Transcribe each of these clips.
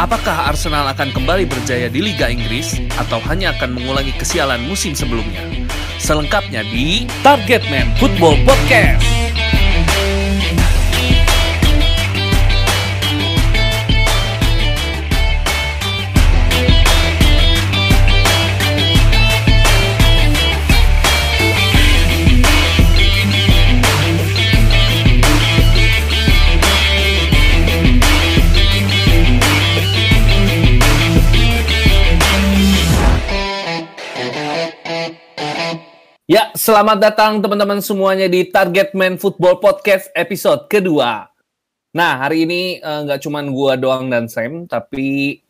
Apakah Arsenal akan kembali berjaya di Liga Inggris atau hanya akan mengulangi kesialan musim sebelumnya? Selengkapnya di Target Man Football Podcast. Selamat datang teman-teman semuanya di Target Man Football Podcast episode kedua. Nah, hari ini eh, nggak uh, cuman gua doang dan Sam, tapi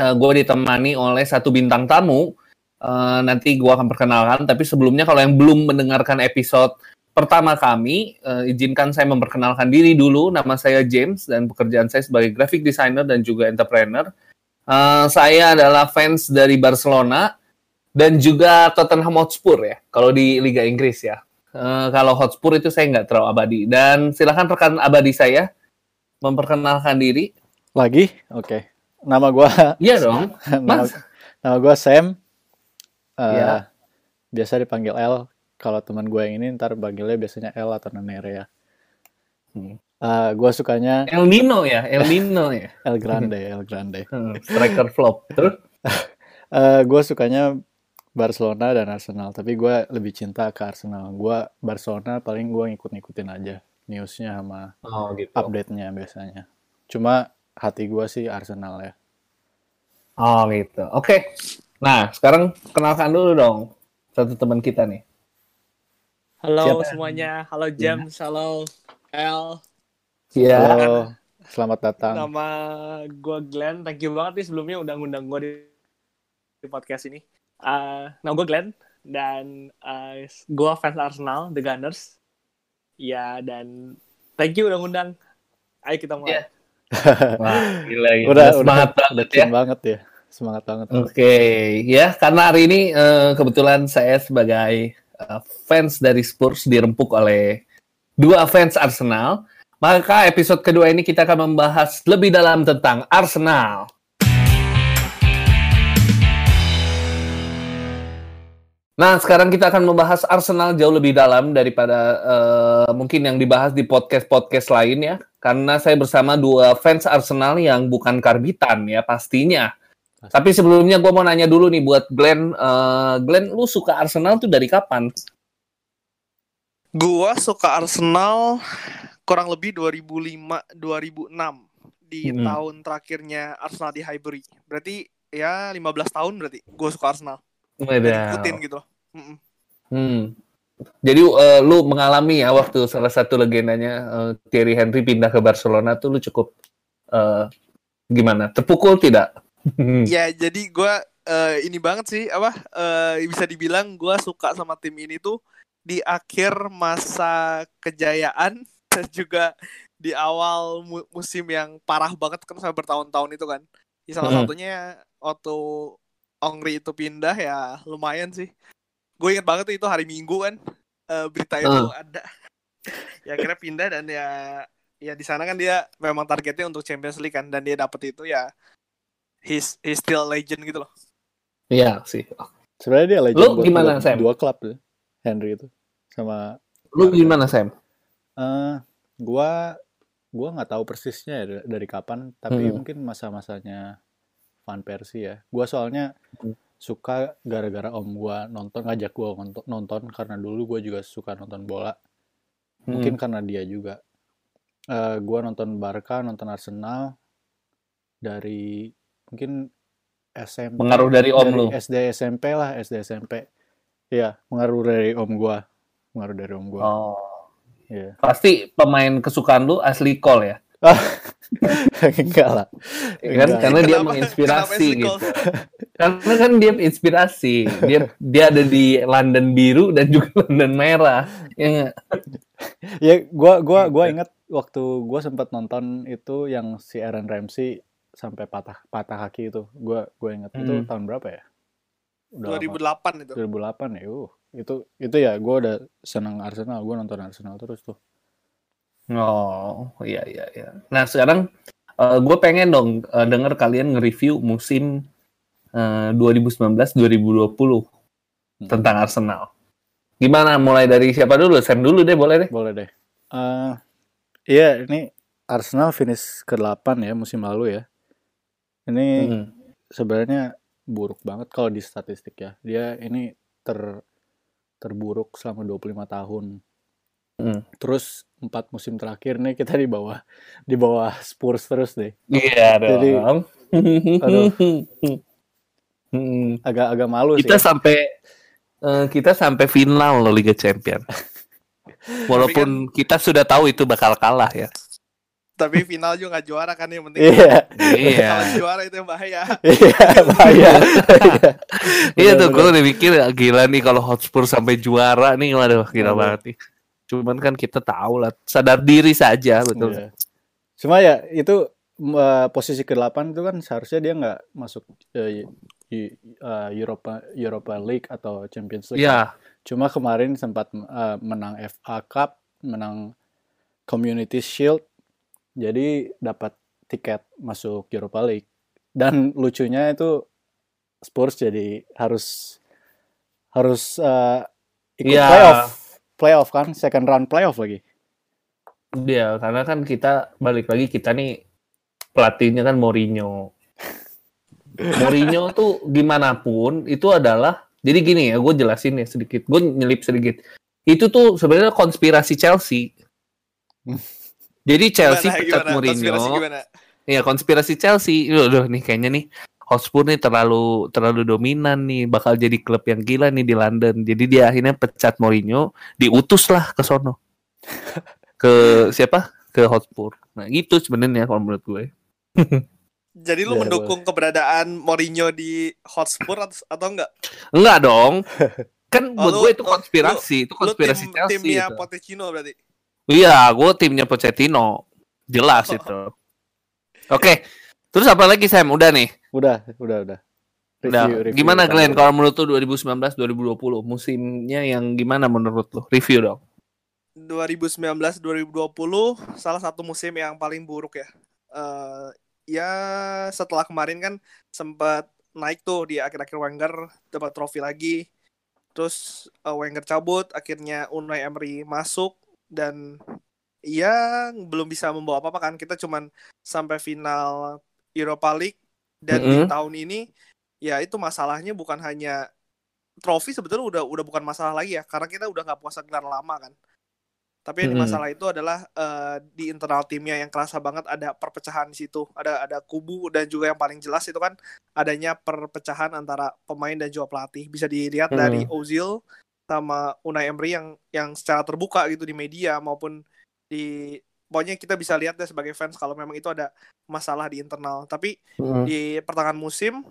uh, gua ditemani oleh satu bintang tamu. Uh, nanti gua akan perkenalkan, tapi sebelumnya kalau yang belum mendengarkan episode pertama kami, uh, izinkan saya memperkenalkan diri dulu. Nama saya James dan pekerjaan saya sebagai graphic designer dan juga entrepreneur. Uh, saya adalah fans dari Barcelona dan juga Tottenham Hotspur ya kalau di Liga Inggris ya. Uh, kalau Hotspur itu saya nggak terlalu abadi dan silahkan rekan abadi saya memperkenalkan diri. Lagi, oke. Okay. Nama gue. Iya dong. nama, nama gue Sam. Uh, ya. Biasa dipanggil L. Kalau teman gue yang ini ntar panggilnya biasanya L atau Nenere ya. Hmm. Uh, eh, gue sukanya El Nino ya, El Nino ya. El Grande, El Grande. Hmm, striker flop. Terus? uh, gue sukanya Barcelona dan Arsenal tapi gue lebih cinta ke Arsenal gue Barcelona paling gue ngikut-ngikutin aja newsnya sama oh, gitu. update-nya biasanya cuma hati gue sih Arsenal ya oh gitu oke okay. nah sekarang kenalkan dulu dong satu teman kita nih halo Siapa? semuanya halo. James ya. halo L Iya. Halo, selamat datang. Nama gue Glenn. Thank you banget nih sebelumnya udah ngundang gue di, di podcast ini. Uh, nama gue Glenn dan uh, gue fans Arsenal, The Gunners. Ya dan thank you udah ngundang. Ayo kita mulai. Yeah. Wah, gila, gila. Udah, semangat udah, banget ya. Semangat ya. Semangat banget. Oke, okay. ya karena hari ini uh, kebetulan saya sebagai uh, fans dari Spurs dirempuk oleh dua fans Arsenal. Maka episode kedua ini kita akan membahas lebih dalam tentang Arsenal. Nah, sekarang kita akan membahas Arsenal jauh lebih dalam daripada uh, mungkin yang dibahas di podcast-podcast lain ya. Karena saya bersama dua fans Arsenal yang bukan karbitan ya pastinya. Pasti. Tapi sebelumnya gue mau nanya dulu nih buat Glenn. Uh, Glenn, lu suka Arsenal tuh dari kapan? Gua suka Arsenal kurang lebih 2005 2006 di hmm. tahun terakhirnya Arsenal di Highbury. Berarti ya 15 tahun berarti gue suka Arsenal. Beda. Ikutin gitu. Mm Hmm. Jadi uh, lu mengalami ya waktu salah satu legendanya uh, Thierry Henry pindah ke Barcelona tuh lu cukup uh, gimana? Terpukul tidak? ya, jadi gue uh, ini banget sih apa uh, bisa dibilang gue suka sama tim ini tuh di akhir masa kejayaan dan juga di awal mu musim yang parah banget kan sampai bertahun-tahun itu kan. Ya, salah hmm. satunya waktu Ongri itu pindah ya lumayan sih. Gue inget banget tuh itu hari Minggu kan uh, berita itu uh. ada. ya kira pindah dan ya ya di sana kan dia memang targetnya untuk Champions League kan dan dia dapet itu ya he's he's still legend gitu loh. Iya sih. Sebenarnya dia legend. Lu gimana Sam? Dua klub tuh Henry itu sama. Lu gimana Sam? Uh, gua gua nggak tahu persisnya ya dari kapan tapi hmm. mungkin masa-masanya Van Persie ya. Gua soalnya hmm. Suka gara-gara om gua nonton ngajak gua nonton, nonton karena dulu gua juga suka nonton bola. Hmm. Mungkin karena dia juga. Uh, gua nonton Barca, nonton Arsenal dari mungkin SMP. Pengaruh dari om dari lu. SD SMP lah, SD SMP. Iya, pengaruh dari om gua. Pengaruh dari om gua. Oh. Iya. Pasti pemain kesukaan lu asli Cole ya? enggak lah. Kan enggak. karena dia menginspirasi gitu. karena kan dia inspirasi. Dia dia ada di London biru dan juga London merah. Ya ya gua gua gua inget waktu gua sempat nonton itu yang si Aaron Ramsey sampai patah patah kaki itu. Gua gua inget hmm. itu tahun berapa ya? Udah 2008 itu. 2008 ya uh. Itu itu ya gua udah senang Arsenal. Gua nonton Arsenal terus tuh Oh, iya iya iya. Nah, sekarang uh, gue pengen dong uh, denger kalian nge-review musim uh, 2019-2020 Hmm. tentang Arsenal. Gimana? Mulai dari siapa dulu? Sam dulu deh, boleh deh. Boleh deh. Eh, Iya, ini Arsenal finish ke-8 ya musim lalu ya. Ini Hmm. sebenarnya buruk banget kalau di statistik ya. Dia ini ter terburuk selama 25 tahun. Hmm. Terus empat musim terakhir nih kita di bawah di bawah Spurs terus deh. Iya Jadi, dong. aduh. Hmm. Agak-agak malu kita sih. ya. sampai eh, kita sampai final loh Liga Champion. Walaupun kita sudah tahu itu bakal kalah ya. Tapi final juga nggak juara kan yang penting. Iya. Iya. Kalau juara itu yang bahaya. Iya, bahaya. Iya tuh Benar-benar. gue udah mikir gila nih kalau Hotspur sampai juara nih waduh gila Waduh. banget nih. Cuman kan kita tahu lah sadar diri saja betul. Iya. Cuma ya itu eh, posisi ke-8 itu kan seharusnya dia nggak masuk eh, Europa Europa League atau Champions League. Iya. Cuma kemarin sempat eh, menang FA Cup, menang Community Shield. Jadi dapat tiket masuk Europa League. Dan lucunya itu Spurs jadi harus harus eh, ikut Iya. playoff. Playoff kan, second round playoff lagi. Iya, karena kan kita balik lagi kita nih pelatihnya kan Mourinho. Mourinho tuh gimana pun itu adalah jadi gini ya, gue jelasin ya sedikit, gue nyelip sedikit. Itu tuh sebenarnya konspirasi Chelsea. Jadi Chelsea Gimana, pecat gimana? Konspirasi Mourinho. gimana? Iya konspirasi Chelsea. Loh, nih kayaknya nih Hotspur nih terlalu terlalu dominan nih, bakal jadi klub yang gila nih di London. Jadi dia akhirnya pecat Mourinho, diutus lah ke sono. ke siapa? Ke Hotspur. Nah, gitu sebenarnya kalau menurut gue. Jadi lu Iya, mendukung keberadaan Mourinho di Hotspur atau, atau enggak? Enggak dong. Kan Oh, buat lu- gue itu lu- konspirasi, itu Lu konspirasi tim, Chelsea. timnya itu. Pochettino berarti. Iya, gue timnya Pochettino. Jelas Oh. itu. Oke. Terus apa lagi Sam? Udah nih. Udah, udah, udah. Udah. Review- review gimana. Glenn kalau menurut lu 2019 2020 musimnya yang gimana menurut lu? Review dong. 2019-2020 salah satu musim yang paling buruk ya. Eh ya setelah kemarin kan sempat naik tuh di akhir-akhir Wenger dapat trofi lagi. Terus eh, Wenger cabut, akhirnya Unai Emery masuk dan ya belum bisa membawa apa-apa kan. Kita cuman sampai final Europa League dan di Mm-mm. tahun ini ya itu masalahnya bukan hanya trofi sebetulnya udah udah bukan masalah lagi ya karena kita udah nggak puasa gelar lama kan. Tapi yang Mm-mm. masalah itu adalah eh, di internal timnya yang kerasa banget ada perpecahan di situ. Ada ada kubu dan juga yang paling jelas itu kan adanya perpecahan antara pemain dan juga pelatih. Bisa dilihat Hmm. dari Ozil sama Unai Emery yang yang secara terbuka gitu di media maupun di pokoknya kita bisa lihat deh sebagai fans kalau memang itu ada masalah di internal. Tapi di pertengahan musim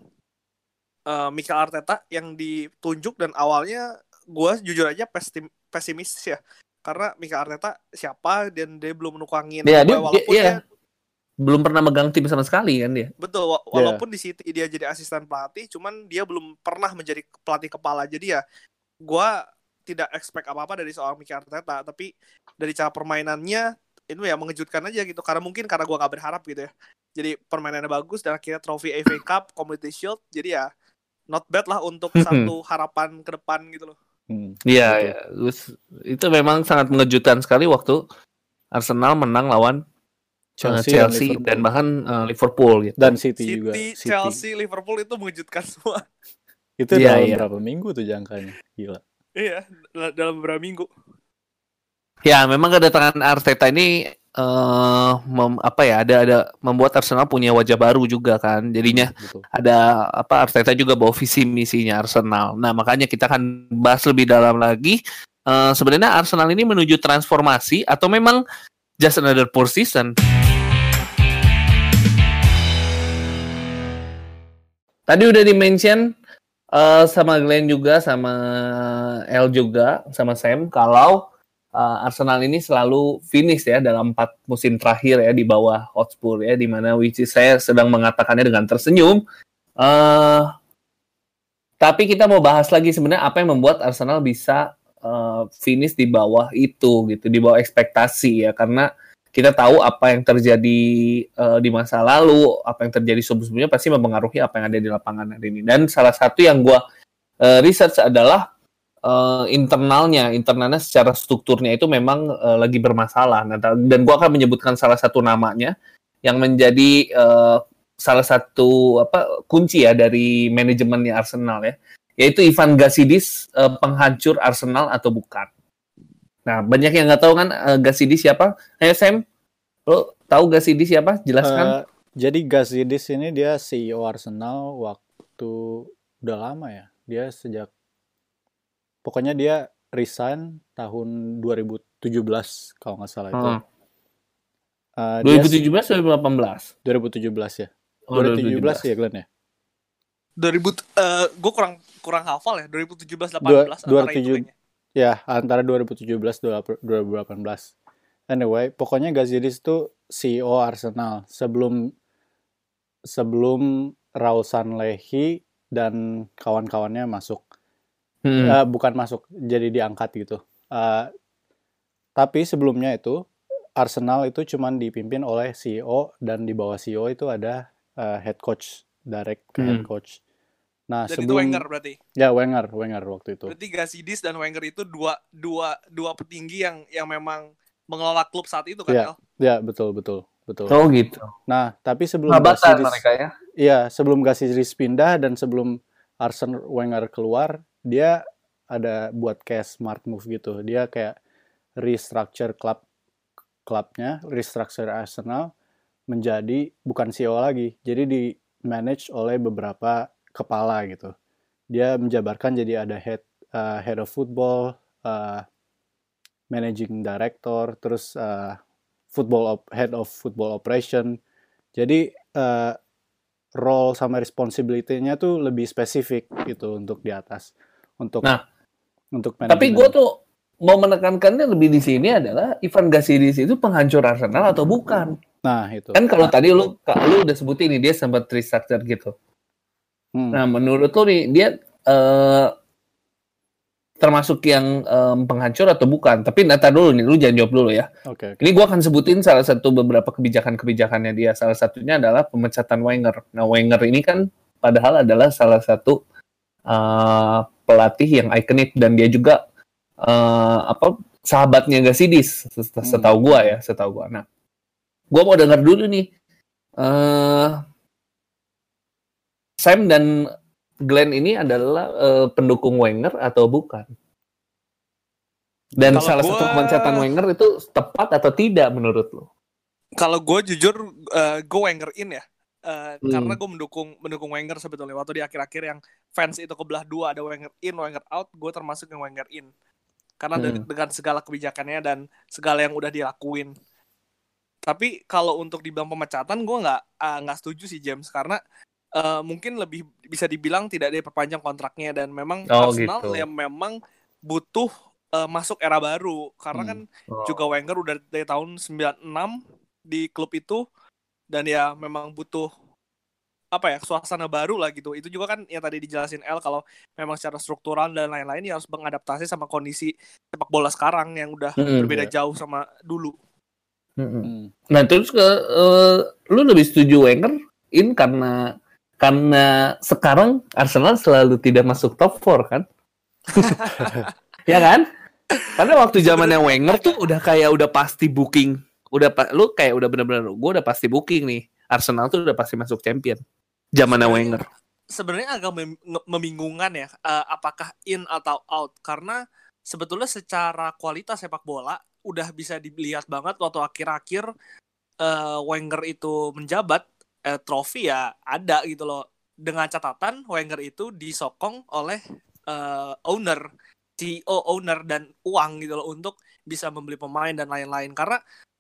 eh Mikel Arteta yang ditunjuk dan awalnya gue jujur aja pestim- pesimis ya karena Mikel Arteta siapa dan dia belum menukangin Iya, gue dia- walaupun iya. dia Belum pernah megang tim sama sekali kan dia. betul wa- walaupun di City dia jadi asisten pelatih cuman dia belum pernah menjadi pelatih kepala jadi ya gue tidak expect apa apa dari seorang Mikel Arteta tapi dari cara permainannya itu ya mengejutkan aja gitu karena mungkin karena gue gak berharap gitu ya jadi permainannya bagus dan akhirnya trofi FA Cup Community Shield jadi ya not bad lah untuk satu harapan ke depan gitu loh Hmm, Iya, betul. ya. Terus itu memang sangat mengejutkan sekali waktu Arsenal menang lawan eh, Chelsea, Chelsea, dan, dan, Liverpool. bahkan eh, Liverpool gitu. dan City, City, juga. City. Chelsea, Liverpool itu mengejutkan semua Itu Iya, dalam iya. berapa minggu tuh jangkanya? Gila. iya dal- dalam beberapa minggu Ya, memang kedatangan Arteta ini eh mem- apa ya ada ada membuat Arsenal punya wajah baru juga kan. Jadinya Betul. ada apa Arteta juga bawa visi misinya Arsenal. Nah, makanya kita akan bahas lebih dalam lagi eh sebenarnya Arsenal ini menuju transformasi atau memang just another poor season. Tadi udah di-mention eh, sama Glenn juga sama El juga sama Sam kalau eh, Arsenal ini selalu finish ya dalam empat musim terakhir ya di bawah Hotspur ya di mana which saya sedang mengatakannya dengan tersenyum. eh tapi kita mau bahas lagi sebenarnya apa yang membuat Arsenal bisa eh, finish di bawah itu gitu, di bawah ekspektasi ya karena kita tahu apa yang terjadi uh, di masa lalu, apa yang terjadi sebelumnya pasti mempengaruhi apa yang ada di lapangan hari ini. Dan salah satu yang gue uh, research adalah uh, internalnya, internalnya secara strukturnya itu memang uh, lagi bermasalah. Nah, dan gue akan menyebutkan salah satu namanya yang menjadi uh, salah satu apa kunci ya dari manajemennya Arsenal ya, yaitu Ivan Gasidis uh, penghancur Arsenal atau bukan. Nah, banyak yang nggak tahu kan uh, Gasidis siapa? Ayo Sam, lo tahu Gasidis siapa? Jelaskan. Uh, jadi Gasidis ini dia CEO Arsenal waktu udah lama ya. Dia sejak pokoknya dia resign tahun 2017 kalau nggak salah itu. Hmm. Uh, 2017 atau 2018? 2017 ya. Oh, 2017, 2017 ya Glenn ya. 2000 uh, gue kurang kurang hafal ya 2017 18 Dua, 2007 Ya, antara 2017 2018. Anyway, pokoknya Gazidis itu CEO Arsenal sebelum sebelum Rausan Lehi dan kawan-kawannya masuk. Hmm. Uh, bukan masuk, jadi diangkat gitu. Uh, tapi sebelumnya itu Arsenal itu cuma dipimpin oleh CEO dan di bawah CEO itu ada uh, head coach, direct ke hmm. head coach. Nah, dan sebelum, itu Wenger berarti. Ya, Wenger, Wenger waktu itu. Berarti Gasidis dan Wenger itu dua dua dua petinggi yang yang memang mengelola klub saat itu kan, ya, Ya, betul, betul, betul. Oh, gitu. Nah, tapi sebelum Gasidis mereka ya. Iya, sebelum Gasidis pindah dan sebelum Arsene Wenger keluar, dia ada buat kayak smart move gitu. Dia kayak restructure klub klubnya, restructure Arsenal menjadi bukan CEO lagi. Jadi di manage oleh beberapa kepala gitu. Dia menjabarkan jadi ada head uh, head of football, uh, managing director, terus uh, football op head of football operation. Jadi uh, role sama responsibility-nya tuh lebih spesifik gitu untuk di atas. Untuk Nah, untuk Tapi gue tuh mau menekankannya lebih di sini adalah Ivan Gasidis itu penghancur Arsenal atau bukan? Nah, itu. Kan kalau nah, tadi lu lu udah sebutin ini dia sempat restructure gitu. Hmm. Nah, menurut lo nih dia uh, termasuk yang um, penghancur atau bukan? Tapi nata dulu nih, lu jangan jawab dulu ya. Oke. Okay, okay. Ini gue akan sebutin salah satu beberapa kebijakan-kebijakannya dia. Salah satunya adalah pemecatan Wenger. Nah, Wenger ini kan padahal adalah salah satu uh, pelatih yang ikonik dan dia juga uh, apa sahabatnya Gasidis setahu hmm. gue ya, setahu gue. Nah, gue mau dengar dulu nih. Uh, Sam dan Glenn ini adalah uh, pendukung Wenger atau bukan? Dan Kalau salah gua... satu pemecatan Wenger itu tepat atau tidak menurut lo? Kalau gue jujur, uh, gue Wenger in ya. Uh, hmm. Karena gue mendukung mendukung Wenger sebetulnya waktu di akhir-akhir yang fans itu kebelah dua ada Wenger in, Wenger out, gue termasuk yang Wenger in. Karena hmm. dengan segala kebijakannya dan segala yang udah dilakuin. Tapi kalau untuk dibilang pemecatan, gue nggak nggak uh, setuju sih James karena uh, mungkin lebih bisa dibilang tidak diperpanjang kontraknya dan memang oh, Arsenal gitu. yang memang butuh uh, masuk era baru karena hmm. kan oh. juga Wenger udah dari tahun 96 di klub itu dan ya memang butuh apa ya suasana baru lah gitu itu juga kan yang tadi dijelasin L kalau memang secara struktural dan lain-lain ya harus mengadaptasi sama kondisi sepak bola sekarang yang udah hmm, berbeda ya. jauh sama dulu. Hmm. Nah terus ke uh, lu lebih setuju Wenger in karena karena sekarang Arsenal selalu tidak masuk top 4 kan? ya kan? Karena waktu zamannya Wenger tuh udah kayak udah pasti booking, udah lu kayak udah bener-bener gue udah pasti booking nih. Arsenal tuh udah pasti masuk champion. Zamannya Wenger. Sebenarnya agak mem membingungkan ya uh, apakah in atau out karena sebetulnya secara kualitas sepak bola udah bisa dilihat banget waktu akhir-akhir uh, Wenger itu menjabat eh, trofi ya ada gitu loh dengan catatan Wenger itu disokong oleh uh, owner CEO owner dan uang gitu loh untuk bisa membeli pemain dan lain-lain karena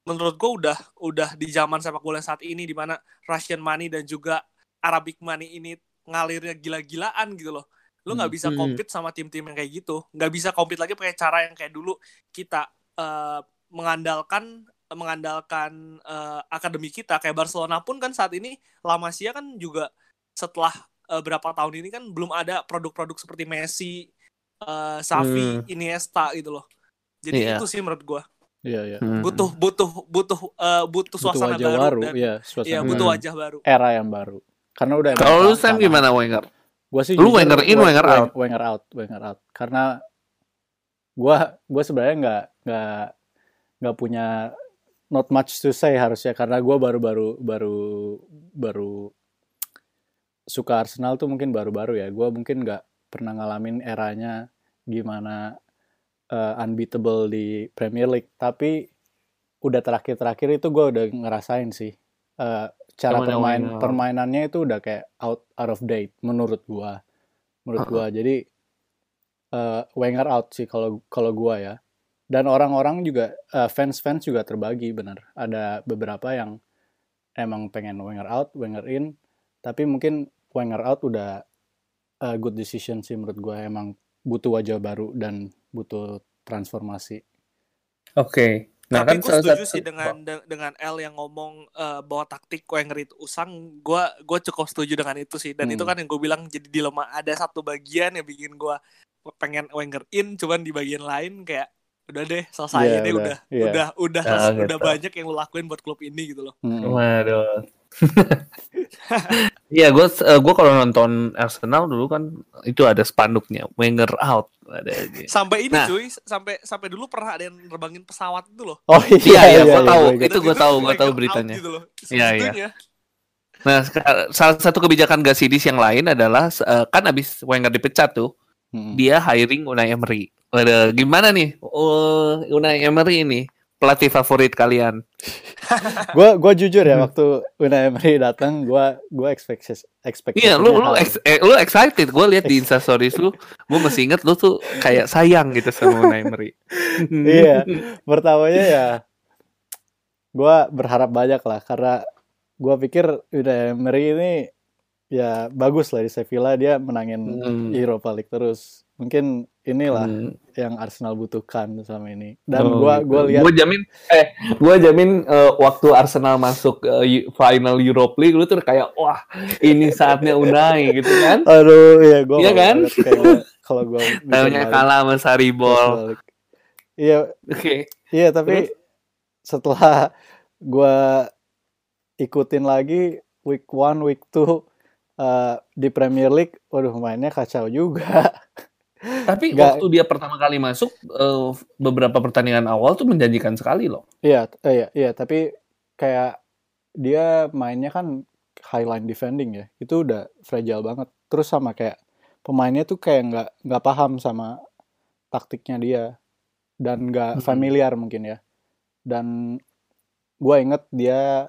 menurut gue udah udah di zaman sepak bola saat ini di mana Russian money dan juga Arabic money ini ngalirnya gila-gilaan gitu loh lu nggak bisa hmm. compete sama tim-tim yang kayak gitu nggak bisa compete lagi pakai cara yang kayak dulu kita uh, mengandalkan mengandalkan uh, akademi kita kayak Barcelona pun kan saat ini La Masia kan juga setelah uh, berapa tahun ini kan belum ada produk-produk seperti Messi, uh, Xavi, hmm. Iniesta gitu loh. Jadi yeah. itu sih menurut gua. Iya, iya. Hmm. Butuh butuh butuh eh, butuh Butuh suasana wajah baru, baru, dan iya, suasana iya baru. butuh Hmm. wajah baru. era yang baru. Karena udah emang Kalau lu Sam gimana Wenger? Gua sih Lu Wenger in, Wen- Wenger Wen- out? Wenger out, Wenger out. Karena gua gua sebenarnya nggak nggak nggak punya not much to say harusnya karena gua baru-baru baru baru suka Arsenal tuh mungkin baru-baru ya. Gua mungkin nggak pernah ngalamin eranya gimana eh, unbeatable di Premier League, tapi udah terakhir-terakhir itu gua udah ngerasain sih. Eh, cara Zamannya permain permainannya itu udah kayak out out of date menurut gua. Menurut gua. Jadi eh, Wenger out sih kalau kalau gua ya. Dan orang-orang juga fans fans juga terbagi benar ada beberapa yang emang pengen Wenger out Wenger in. Tapi mungkin Wenger out udah a good decision sih menurut gua. Emang butuh wajah baru dan butuh transformasi Oke. Nah, kan Tapi gue salah setuju satu- sih dengan de- dengan L yang ngomong eh, bahwa taktik Wenger itu usang. Gue gue cukup setuju dengan itu sih. Dan Hmm. itu kan yang gue bilang jadi dilema. Ada satu bagian yang bikin gue pengen Wenger in, cuman di bagian lain kayak udah deh selesai Iya, ini udah, udah iya. udah udah Ah, udah gitu. banyak yang lo lakuin buat klub ini gitu loh. Hmm. Waduh. Iya, gue gue kalau nonton Arsenal dulu kan itu ada spanduknya Wenger out. Ada gitu. Sampai ini Nah. cuy, sampai sampai dulu pernah ada yang nerbangin pesawat itu loh. oh Iya, iya, iya, gua tahu. gua ingat. Itu gua tahu, Wenger tahu beritanya. Gitu loh. Iya, iya. Nah, salah satu kebijakan Gasidis yang lain adalah eh, kan abis Wenger dipecat tuh, Hmm. dia hiring Unai Emery. Waduh, gimana nih? Oh, Unai Emery ini pelatih favorit kalian? gue gue jujur ya waktu Unai Emery datang gue gue expect expect Iya, lu lu ex- eh, lu excited. Gue lihat di Instastories lu, gue masih inget lu tuh kayak sayang gitu sama Unai Emery. Iya. pertamanya ya gue berharap banyak lah karena gue pikir Unai Emery ini ya bagus lah di Sevilla dia menangin Hmm. Europa League terus mungkin inilah Hmm. yang Arsenal butuhkan sama ini dan Oh, gue gitu. gue lihat Gua jamin eh gua jamin eh, waktu Arsenal masuk Eu- final Europe League lu tuh kayak wah ini saatnya Unai gitu kan. aduh ya gue Iya kan? kalau gue Tahunya kalah sama Saribol. iya Oke. Iya tapi setelah gua ikutin lagi week one, week two eh, di Premier League, waduh mainnya kacau juga. Tapi Nggak- waktu dia pertama kali masuk eh, beberapa pertandingan awal tuh menjanjikan sekali loh. Iya, eh, iya, iya. Tapi kayak dia mainnya kan highline defending ya, itu udah fragile banget. Terus sama kayak pemainnya tuh kayak nggak nggak paham sama taktiknya dia dan nggak Hmm. familiar mungkin ya. Dan gua inget dia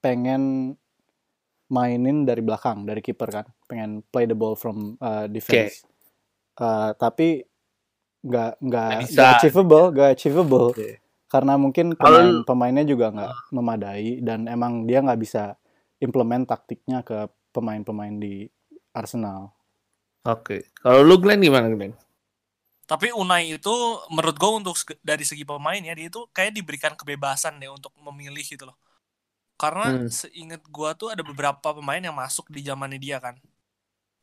pengen mainin dari belakang dari kiper kan, pengen play the ball from uh, defense. Uh, tapi nggak nggak Nggak achievable, nggak achievable Oke. karena mungkin Kalau- pemain pemainnya juga nggak memadai dan emang dia nggak bisa implement taktiknya ke pemain-pemain di Arsenal. Oke. Kalau lu Glenn gimana Glenn? Tapi Unai itu menurut gue untuk dari segi pemain ya dia itu kayak diberikan kebebasan deh untuk memilih gitu loh. Karena Hmm. seingat gue tuh ada beberapa pemain yang masuk di zamannya dia kan.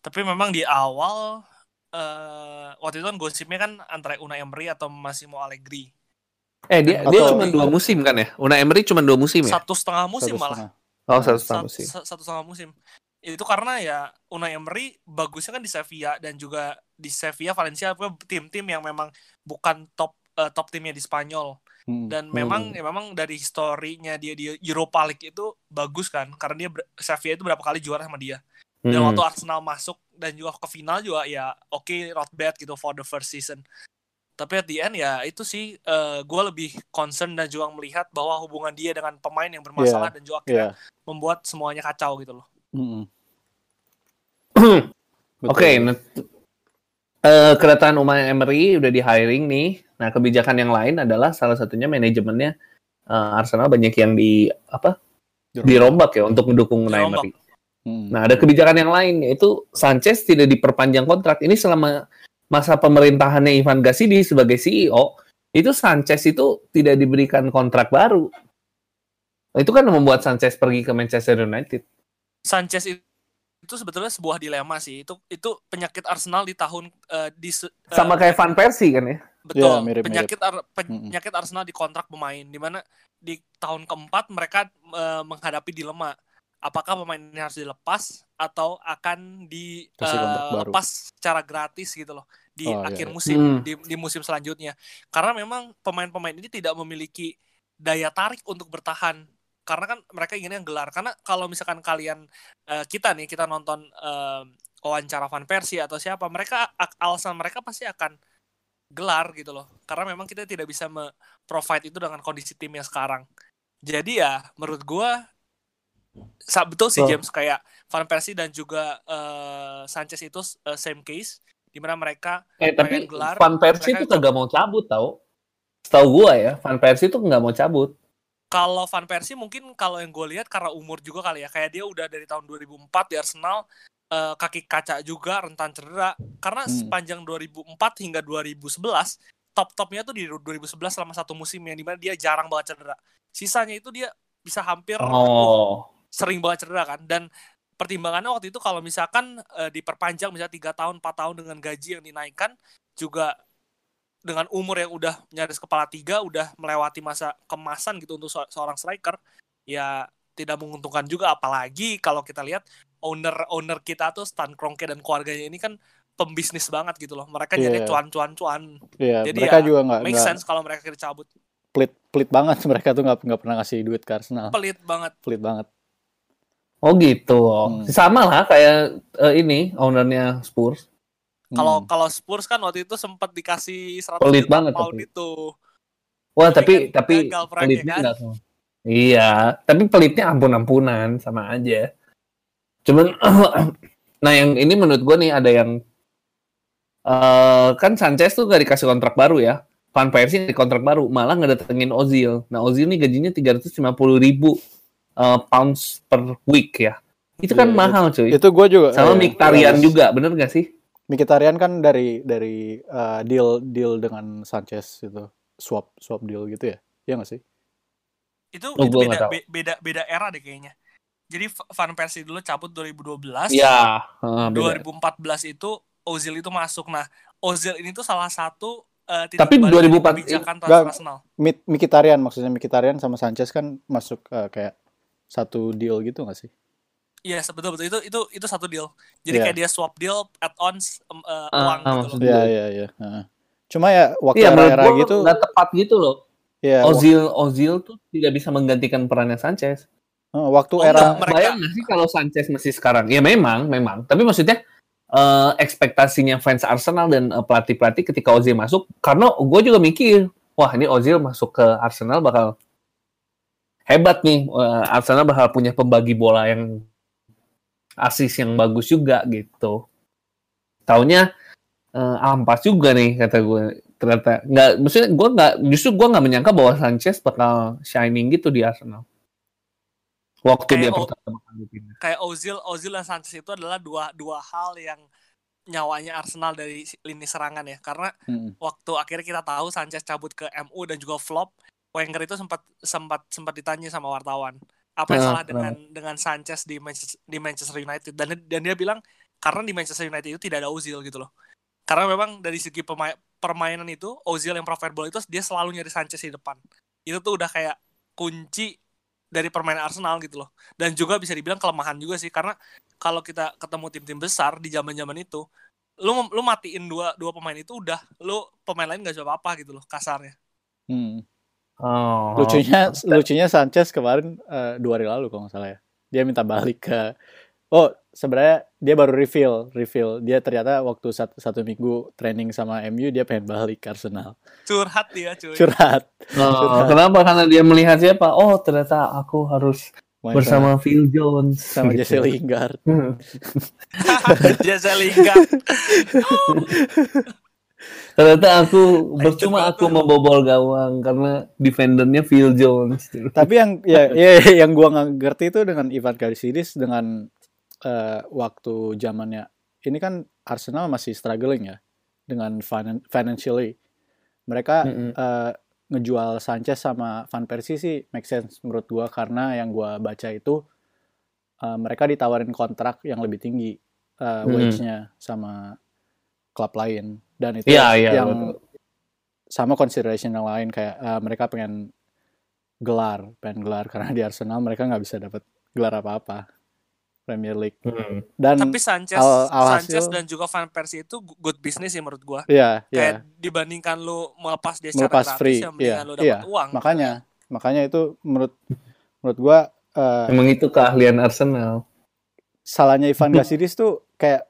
Tapi memang di awal eh waktu itu kan gosipnya kan antara Unai Emery atau Massimo Allegri. Eh dia Atau- dia cuma dua musim kan ya? Unai Emery cuma dua musim ya? Satu setengah musim Satu malah. setengah. Oh satu setengah musim. sa- satu setengah musim. Itu karena ya Unai Emery bagusnya kan di Sevilla dan juga di Sevilla Valencia apa tim-tim yang memang bukan top eh, top timnya di Spanyol. Hmm. dan Hmm. memang ya memang dari historinya dia di Europa League itu bagus kan karena dia Sevilla itu berapa kali juara sama dia dan Hmm. waktu Arsenal masuk dan juga ke final juga ya oke not bad gitu for the first season tapi at the end ya itu sih gue lebih concern dan juga melihat bahwa hubungan dia dengan pemain yang bermasalah dan juga akhirnya Iya. membuat semuanya kacau gitu loh Mm-mm. Oke, Betul. nah, eh, kedatangan Unai Emery udah di hiring nih. Nah, kebijakan yang lain adalah salah satunya manajemennya eh, Arsenal banyak yang di apa? dirombak ya untuk mendukung Unai. Emery. Mm. Nah, ada kebijakan yang lain yaitu Sanchez tidak diperpanjang kontrak. Ini selama masa pemerintahannya Ivan Gazidis sebagai CEO, itu Sanchez itu tidak diberikan kontrak baru. Itu kan membuat Sanchez pergi ke Manchester United. Sanchez itu itu sebetulnya sebuah dilema sih itu itu penyakit Arsenal di tahun eh, di eh, Sama kayak Van Persie kan ya? Betul. Ya, mirip-mirip. penyakit Ar- penyakit Arsenal di kontrak pemain di mana di tahun keempat mereka eh, menghadapi dilema apakah pemain ini harus dilepas atau akan Kasih kontrak baru. dilepas secara gratis gitu loh di Oh, iya, akhir iya. musim Hmm. di, di musim selanjutnya karena memang pemain-pemain ini tidak memiliki daya tarik untuk bertahan karena kan mereka inginnya gelar karena kalau misalkan kalian eh, kita nih kita nonton eh, wawancara Van Persie atau siapa mereka alasan mereka pasti akan gelar gitu loh karena memang kita tidak bisa me-provide itu dengan kondisi tim yang sekarang jadi ya menurut gua sa- betul sih Oh. James kayak Van Persie dan juga eh, Sanchez itu eh, same case di mana mereka Eh tapi gelar, Van Persie itu kagak mau cabut tau. Setahu gua ya, Van Persie itu nggak mau cabut. kalau Van Persie mungkin kalau yang gue lihat karena umur juga kali ya kayak dia udah dari tahun 2004 di Arsenal eh, kaki kaca juga rentan cedera karena Hmm. sepanjang 2004 hingga 2011 top topnya tuh di 2011 selama satu musim yang di mana dia jarang banget cedera sisanya itu dia bisa hampir Oh. Sering banget cedera kan dan pertimbangannya waktu itu kalau misalkan eh, diperpanjang misalnya tiga tahun 4 tahun dengan gaji yang dinaikkan juga dengan umur yang udah nyaris kepala tiga udah melewati masa kemasan gitu untuk se- seorang striker ya tidak menguntungkan juga apalagi kalau kita lihat owner owner kita tuh Stan Kroenke dan keluarganya ini kan pembisnis banget gitu loh mereka Iya. jadi cuan cuan cuan Iya, Jadi mereka ya, juga nggak make nggak sense kalau mereka dicabut pelit pelit banget mereka tuh nggak nggak pernah ngasih duit ke Arsenal. pelit banget Pelit banget. Oh gitu. Hmm. Sama lah kayak eh, ini ownernya Spurs. kalau Hmm. kalau Spurs kan waktu itu sempat dikasih 100 Pelit juta banget pound tapi. itu Wah Tapi tapi kan tapi proyeknya, pelitnya kan? sama. Iya, tapi pelitnya ampun-ampunan sama aja. Cuman nah yang ini menurut gue nih ada yang eh kan Sanchez tuh gak dikasih kontrak baru ya. Van Persie di kontrak baru, malah ngedatengin Ozil. Nah Ozil nih gajinya 350 ribu eh, pounds per week ya. Itu kan Iya, mahal cuy. itu gue juga Sama eh, Mkhitaryan bagus. juga, bener gak sih? Mkhitaryan kan dari dari eh, deal deal dengan Sanchez itu swap swap deal gitu ya Iya nggak sih itu Oh, itu beda be- beda beda era deh kayaknya jadi Van Persie dulu cabut 2012 Iya, heeh, beda. 2014 itu Ozil itu masuk nah Ozil ini tuh salah satu eh, titik Tapi balik dari 2004 kebijakan Arsenal Mkhitaryan maksudnya Mkhitaryan sama Sanchez kan masuk eh, kayak satu deal gitu nggak sih iya betul betul itu itu itu satu deal jadi Iya. kayak dia swap deal add-ons em, eh, Ah, uang gitu loh maksudnya. Iya iya iya Heeh. cuma ya waktu Iya, menurut era-era gitu nggak tepat gitu loh. ya wak- Ozil Ozil tuh tidak bisa menggantikan perannya Sanchez. eh, waktu Oh, era enggak. mereka- Bayang nggak sih kalau Sanchez masih sekarang? Ya memang, memang. Tapi maksudnya eh, ekspektasinya fans Arsenal dan eh, pelatih-pelatih ketika Ozil masuk, karena gue juga mikir, wah ini Ozil masuk ke Arsenal bakal hebat nih. Eh, Arsenal bakal punya pembagi bola yang asis yang bagus juga gitu. Taunya eh, ampas juga nih kata gue. Ternyata nggak, maksudnya gue nggak, justru gue nggak menyangka bahwa Sanchez bakal shining gitu di Arsenal. Waktu Kayak dia O- pertama kali pindah. kayak Ozil Ozil dan Sanchez itu adalah dua dua hal yang nyawanya Arsenal dari lini serangan ya karena Mm. waktu akhirnya kita tahu Sanchez cabut ke MU dan juga flop Wenger itu sempat sempat sempat ditanya sama wartawan apa yang Nah, salah dengan dengan Sanchez di Manchester, di Manchester United? Dan dan dia bilang karena di Manchester United itu tidak ada Ozil gitu loh. Karena memang dari segi pema- permainan itu Ozil yang profitable itu dia selalu nyari Sanchez di depan. Itu tuh udah kayak kunci dari permainan Arsenal gitu loh. Dan juga bisa dibilang kelemahan juga sih karena kalau kita ketemu tim-tim besar di zaman-zaman itu lu lu matiin dua dua pemain itu udah lu pemain lain gak bisa apa-apa gitu loh kasarnya. Hmm. Oh, lucunya lucunya Sanchez kemarin eh, dua hari lalu kalau nggak salah ya. Dia minta balik ke oh sebenarnya dia baru reveal reveal. Dia ternyata waktu satu, satu minggu training sama MU dia pengen balik ke Arsenal. Curhat dia cuy. Curhat. Oh, kenapa? Karena dia melihat siapa? Oh, ternyata aku harus main bersama Phil Jones. Sama gitu. Jesse Lingard. Hmm. Jasa Lingard Ternyata aku percuma aku membobol gawang karena defendernya Phil Jones. tapi yang ya, ya yang gua nggak ngerti itu dengan Ivan Karisidis dengan eh, waktu zamannya ini kan Arsenal masih struggling ya dengan finan- financially mereka Mm-mm. eh, ngejual Sanchez sama Van Persie sih make sense menurut gua karena yang gua baca itu eh, mereka ditawarin kontrak yang lebih tinggi eh, Mm. wage-nya sama klub lain dan itu Iya, iya, yang betul. sama consideration yang lain kayak uh, mereka pengen gelar, pengen gelar karena di Arsenal mereka nggak bisa dapat gelar apa-apa Premier League. Hmm. Dan Tapi Sanchez, al- Sanchez alhasil- dan juga Van Persie itu good business ya menurut gua. Iya, iya. Kayak dibandingkan lu melepas dia secara Melepas gratis free, ya mendingan iya, lu dapat iya. uang. Makanya, makanya itu menurut menurut gua uh, Emang itu keahlian Arsenal. salahnya Ivan Gazidis tuh kayak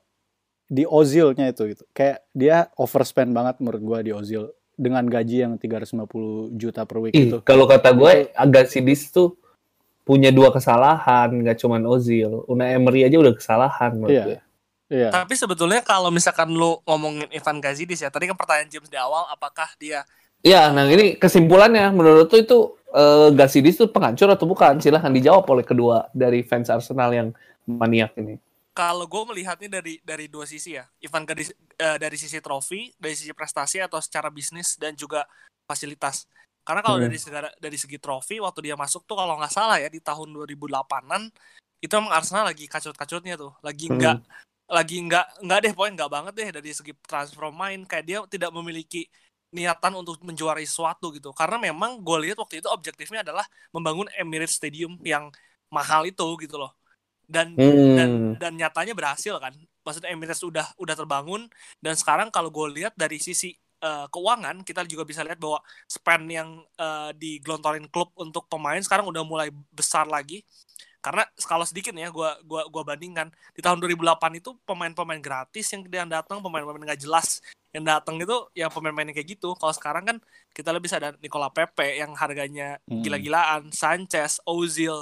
di Ozil-nya itu gitu. Kayak dia overspend banget menurut gua di Ozil dengan gaji yang 350 juta per week Ih, itu. kalau kata gue agak sidis tuh punya dua kesalahan, nggak cuman Ozil. Una Emery aja udah kesalahan menurut Iya. gue. Iya. Tapi sebetulnya kalau misalkan lu ngomongin Ivan Gazidis ya, tadi kan pertanyaan James di awal, apakah dia Iya, nah ini kesimpulannya menurut tuh itu eh, Gasidis tuh penghancur atau bukan? Silahkan dijawab oleh kedua dari fans Arsenal yang maniak ini. Kalau gue melihatnya dari dari dua sisi ya, Ivan Gadis eh, dari sisi trofi, dari sisi prestasi atau secara bisnis dan juga fasilitas. Karena kalau Hmm. dari segala dari segi trofi waktu dia masuk tuh kalau nggak salah ya di tahun 2008-an itu emang Arsenal lagi kacut-kacutnya tuh, lagi Hmm. nggak lagi nggak nggak deh poin nggak banget deh dari segi transfer main kayak dia tidak memiliki niatan untuk menjuarai sesuatu gitu karena memang gue lihat waktu itu objektifnya adalah membangun Emirates Stadium yang mahal itu gitu loh dan dan Hmm. dan nyatanya berhasil kan. Maksudnya Emirates udah udah terbangun. Dan sekarang kalau gue lihat dari sisi eh, keuangan kita juga bisa lihat bahwa spend yang eh, digelontorin klub untuk pemain sekarang udah mulai besar lagi. Karena kalau sedikit ya gua gua gua bandingkan. Di tahun 2008 itu pemain-pemain gratis yang yang datang pemain-pemain nggak jelas yang datang itu yang pemain-pemain kayak gitu. Kalau sekarang kan kita lebih bisa ada Nicola Pepe yang harganya Hmm. gila-gilaan Sanchez Ozil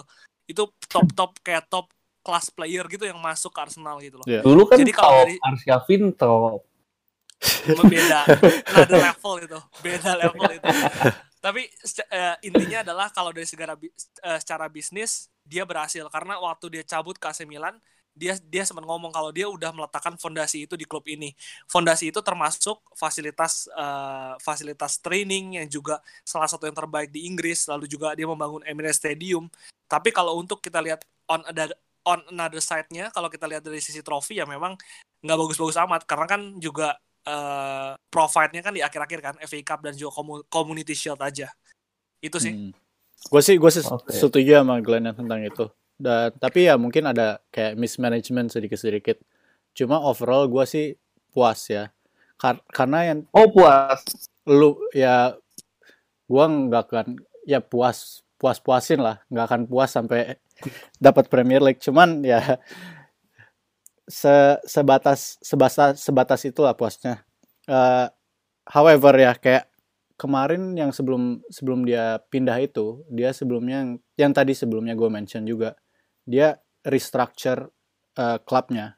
itu top-top kayak top class player gitu yang masuk ke Arsenal gitu loh. Iya. Dulu kan Jadi kalau dari- Arsyafin top. beda. Ada level itu. Beda level itu. Tapi eh, intinya adalah kalau dari secara bi- eh, secara bisnis dia berhasil. Karena waktu dia cabut ke AC Milan dia dia sempat ngomong kalau dia udah meletakkan fondasi itu di klub ini. Fondasi itu termasuk fasilitas eh, fasilitas training yang juga salah satu yang terbaik di Inggris. Lalu juga dia membangun Emirates Stadium. Tapi kalau untuk kita lihat on ada on another side-nya kalau kita lihat dari sisi trofi ya memang nggak bagus-bagus amat karena kan juga eh provide-nya kan di akhir-akhir kan FA Cup dan juga Commu- Community Shield aja. Itu sih. Gue sih gue sih Oke. setuju sama Glenn yang tentang itu. Dan tapi ya mungkin ada kayak mismanagement sedikit-sedikit. Cuma overall gue sih puas ya. Kar- karena yang Oh puas. lu ya gua nggak akan ya puas puas puasin lah. Nggak akan puas sampai dapat Premier League. Cuman ya se sebatas sebatas sebatas itulah puasnya. Eh, however ya kayak kemarin yang sebelum sebelum dia pindah itu dia sebelumnya yang, yang tadi sebelumnya gue mention juga dia restructure eh, klubnya.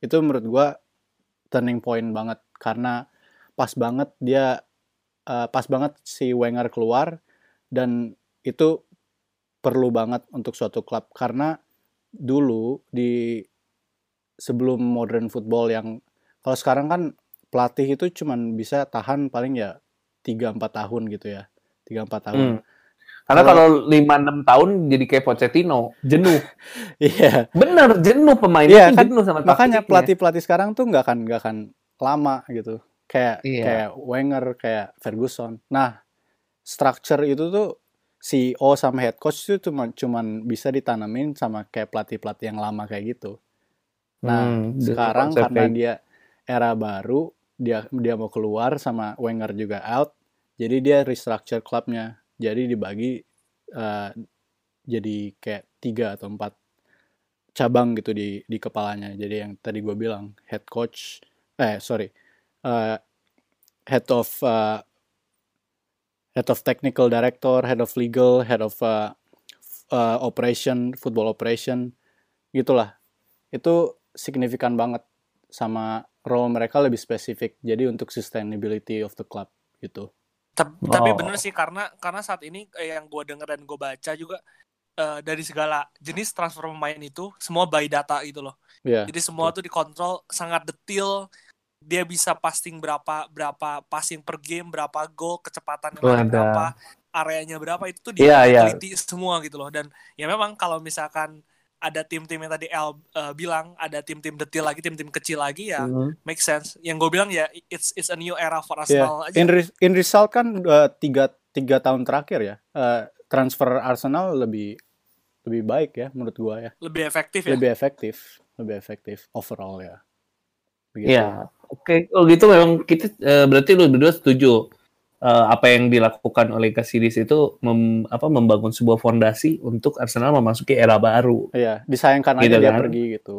Itu menurut gua turning point banget. Karena pas banget dia eh, pas banget si Wenger keluar dan itu perlu banget untuk suatu klub karena dulu di sebelum modern football yang kalau sekarang kan pelatih itu cuman bisa tahan paling ya 3 4 tahun gitu ya. 3 4 tahun. Hmm. Karena kalau 5-6 tahun jadi kayak Pochettino, jenuh. Iya. Bener, jenuh pemainnya tuh kan, jenuh sama Makanya pelatih-pelatih sekarang tuh nggak akan nggak akan lama gitu. Kayak Iya. kayak Wenger, kayak Ferguson. Nah, structure itu tuh CEO sama head coach itu cuma cuman bisa ditanamin sama kayak pelatih-pelatih yang lama kayak gitu. Nah, Hmm, sekarang karena dia era baru, dia dia mau keluar sama Wenger juga out, jadi dia restructure klubnya. Jadi dibagi eh, jadi kayak tiga atau empat cabang gitu di di kepalanya. Jadi yang tadi gue bilang head coach, eh sorry, eh, head of eh, head of technical director, head of legal, head of f- eh, operation, football operation, gitulah. Itu signifikan banget sama role mereka lebih spesifik. Jadi untuk sustainability of the club gitu. Tap- Tapi Oh. bener sih karena karena saat ini eh, yang gue denger dan gue baca juga eh, dari segala jenis transfer pemain itu semua by data gitu loh. Iya. Jadi semua tuh dikontrol sangat detail. Dia bisa passing berapa berapa passing per game, berapa gol, kecepatan Oh, berapa, areanya berapa itu tuh Iya, iya. diteliti semua gitu loh. Dan ya memang kalau misalkan ada tim-tim yang tadi El uh, bilang ada tim-tim detil lagi tim-tim kecil lagi ya Mhm. make sense yang gue bilang ya it's it's a new era for Ya, Arsenal aja in, re- in result kan uh, tiga tiga tahun terakhir ya uh, transfer Arsenal lebih lebih baik ya menurut gua ya lebih efektif ya lebih efektif lebih efektif overall ya. Iya, oke. Oh gitu memang kita eh, berarti lu berdua setuju eh, apa yang dilakukan oleh Casillas itu mem- apa membangun sebuah fondasi untuk Arsenal memasuki era baru. Iya, disayangkan Gitu aja dia kan? pergi gitu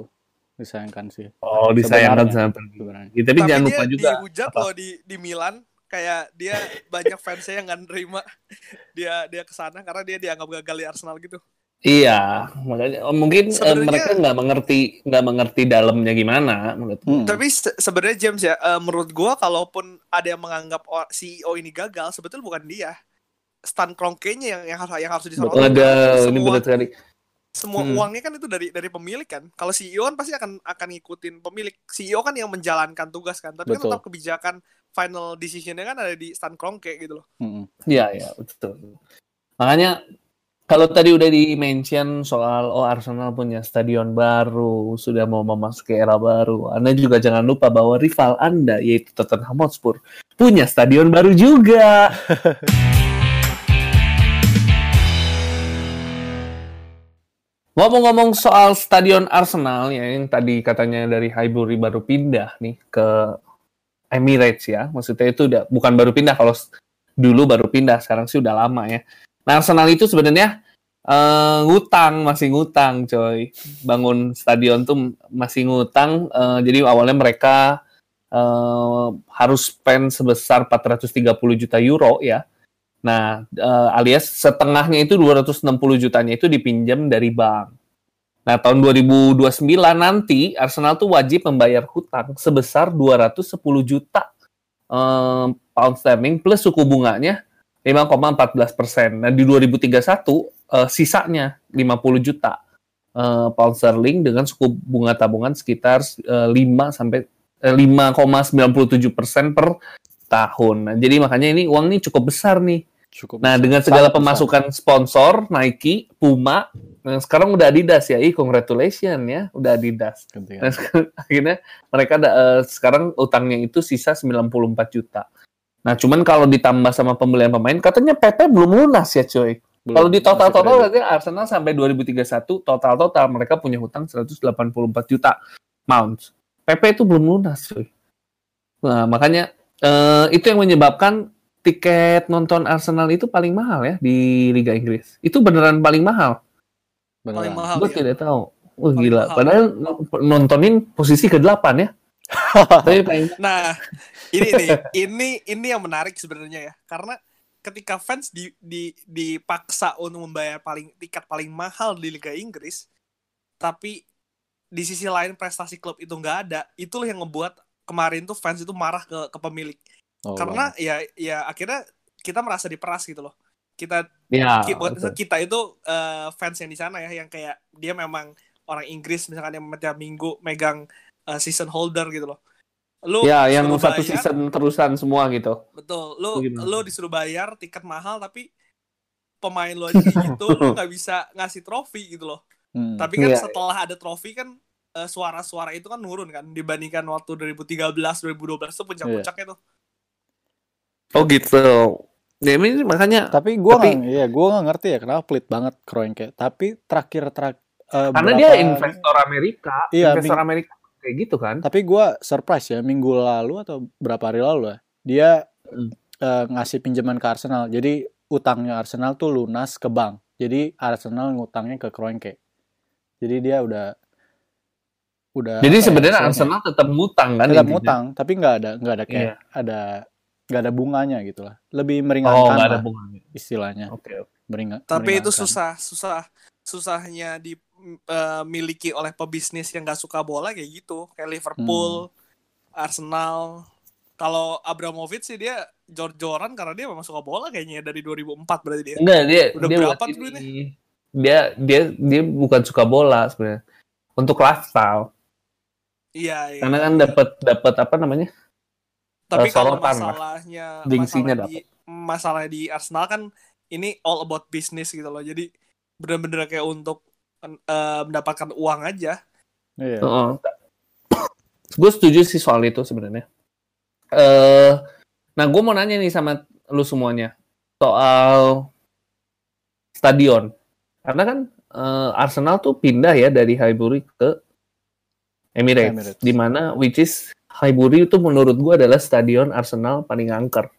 disayangkan sih Oh, disayangkan sama pergi. sebenarnya Ya, tapi, jangan dia lupa juga dihujat apa? loh di di Milan kayak dia banyak fansnya yang nggak nerima dia dia ke sana karena dia dianggap gagal di Arsenal gitu Iya, makanya oh, mungkin Sebenarnya- mereka nggak mengerti nggak mengerti dalamnya gimana menurut Hmm. Tapi se- sebenarnya James ya, eh, menurut gua kalaupun ada yang menganggap CEO ini gagal, sebetulnya bukan dia. Stan Kroenke-nya yang yang harus yang harus disoroti. Ada ini semua benar sekali. semua Hmm. uangnya kan itu dari dari pemilik kan. Kalau CEO kan pasti akan akan ngikutin pemilik. CEO kan yang menjalankan tugas kan, tapi kan Betul. tetap kebijakan final decision-nya kan ada di Stan Kroenke gitu loh. Mm-mm. Iya, iya, betul. Makanya kalau tadi udah di-mention soal oh Arsenal punya stadion baru, sudah mau memasuki era baru. Anda juga jangan lupa bahwa rival Anda yaitu Tottenham Hotspur punya stadion baru juga. Ngomong-ngomong soal stadion Arsenal ya yang tadi katanya dari Highbury baru pindah nih ke Emirates ya. Maksudnya itu udah bukan baru pindah kalau dulu baru pindah, sekarang sih udah lama ya. Nah, Arsenal itu sebenarnya eh, ngutang, masih ngutang, coy. Bangun stadion tuh masih ngutang. eh, jadi awalnya mereka eh, harus spend sebesar 430 juta euro ya. Nah, eh, alias setengahnya itu 260 jutanya itu dipinjam dari bank. Nah, tahun 2029 nanti Arsenal tuh wajib membayar hutang sebesar 210 juta eh, pound sterling plus suku bunganya 5,14 persen. Nah, di 2031 eh, sisanya 50 juta eh, pound sterling dengan suku bunga tabungan sekitar eh, 5 sampai eh, 5,97 persen per tahun. Nah, jadi makanya ini uang ini cukup besar nih. cukup Nah, besar. dengan segala pemasukan sponsor Nike, Puma, nah sekarang udah Adidas ya. Ih, congratulations ya, udah Adidas. Nah, sekarang, akhirnya mereka ada, eh, sekarang utangnya itu sisa 94 juta. Nah, cuman kalau ditambah sama pembelian pemain, katanya PP belum lunas ya, coy. Kalau di total-total katanya Arsenal sampai 2031 total-total mereka punya hutang 184 juta pounds. PP itu belum lunas, coy. Nah, makanya eh, itu yang menyebabkan tiket nonton Arsenal itu paling mahal ya di Liga Inggris. Itu beneran paling mahal. Beneran. Paling mahal Gue ya. tidak tahu. Wah Paling gila. mahal. Padahal nontonin posisi ke-8 ya. Nah, ini nih, ini ini yang menarik sebenarnya ya. Karena ketika fans di, di dipaksa untuk membayar paling tiket paling mahal di Liga Inggris, tapi di sisi lain prestasi klub itu nggak ada, itulah yang ngebuat kemarin tuh fans itu marah ke ke pemilik. Oh, Karena ya ya akhirnya kita merasa diperas gitu loh. Kita ya ki- buat- betul. kita itu eh, fans yang di sana ya yang kayak dia memang orang Inggris misalkan yang tiap minggu megang eh, season holder gitu loh. Lu ya yang satu bayar, season terusan semua gitu. betul. Lu Gimana? lu disuruh bayar tiket mahal tapi pemain lu aja gitu lu nggak bisa ngasih trofi gitu loh. Hmm. Tapi kan Iya. setelah ada trofi kan eh, suara-suara itu kan nurun kan dibandingkan waktu 2013 2012 tuh puncak-puncaknya tuh. Oh gitu. Ya, ini makanya Tapi gue Tapi- nggak, iya gue nggak ngerti ya kenapa pelit banget Kroenke. Tapi terakhir terak eh, karena berapa- dia investor Amerika, Iya, investor Amerika kayak gitu kan. Tapi gue surprise ya minggu lalu atau berapa hari lalu ya dia Hmm. eh, ngasih pinjaman ke Arsenal. Jadi utangnya Arsenal tuh lunas ke bank. Jadi Arsenal ngutangnya ke Kroenke. Jadi dia udah udah Jadi ya, sebenarnya istilahnya, Arsenal tetap ngutang kan tetap ngutang, tapi nggak ada nggak ada kayak Iya. ada nggak ada bunganya gitu lah. Lebih Oh, meringankan nggak ada lah bunganya. istilahnya. Oke. oke. Meringan, Tapi itu susah, susah, susahnya dimiliki oleh pebisnis yang gak suka bola kayak gitu, kayak Liverpool, Arsenal. Kalau Abramovich sih dia jor-joran karena dia memang suka bola kayaknya ya, dari 2004 berarti dia. Enggak, dia Udah dia berapa tuh ini. Dia dia dia bukan suka bola sebenarnya. Untuk lifestyle. Iya, iya. Karena kan dapat dapat apa namanya? Tapi eh, kalau masalahnya masalah di, masalah di Arsenal kan ini all about business gitu loh. Jadi bener-bener kayak untuk eh, mendapatkan uang aja. Iya. Heeh. gue setuju sih soal itu sebenarnya. Eh, nah gue mau nanya nih sama lu semuanya soal stadion, karena kan eh, Arsenal tuh pindah ya dari Highbury ke Emirates, Emirates. di mana which is Highbury itu menurut gue adalah stadion Arsenal paling angker.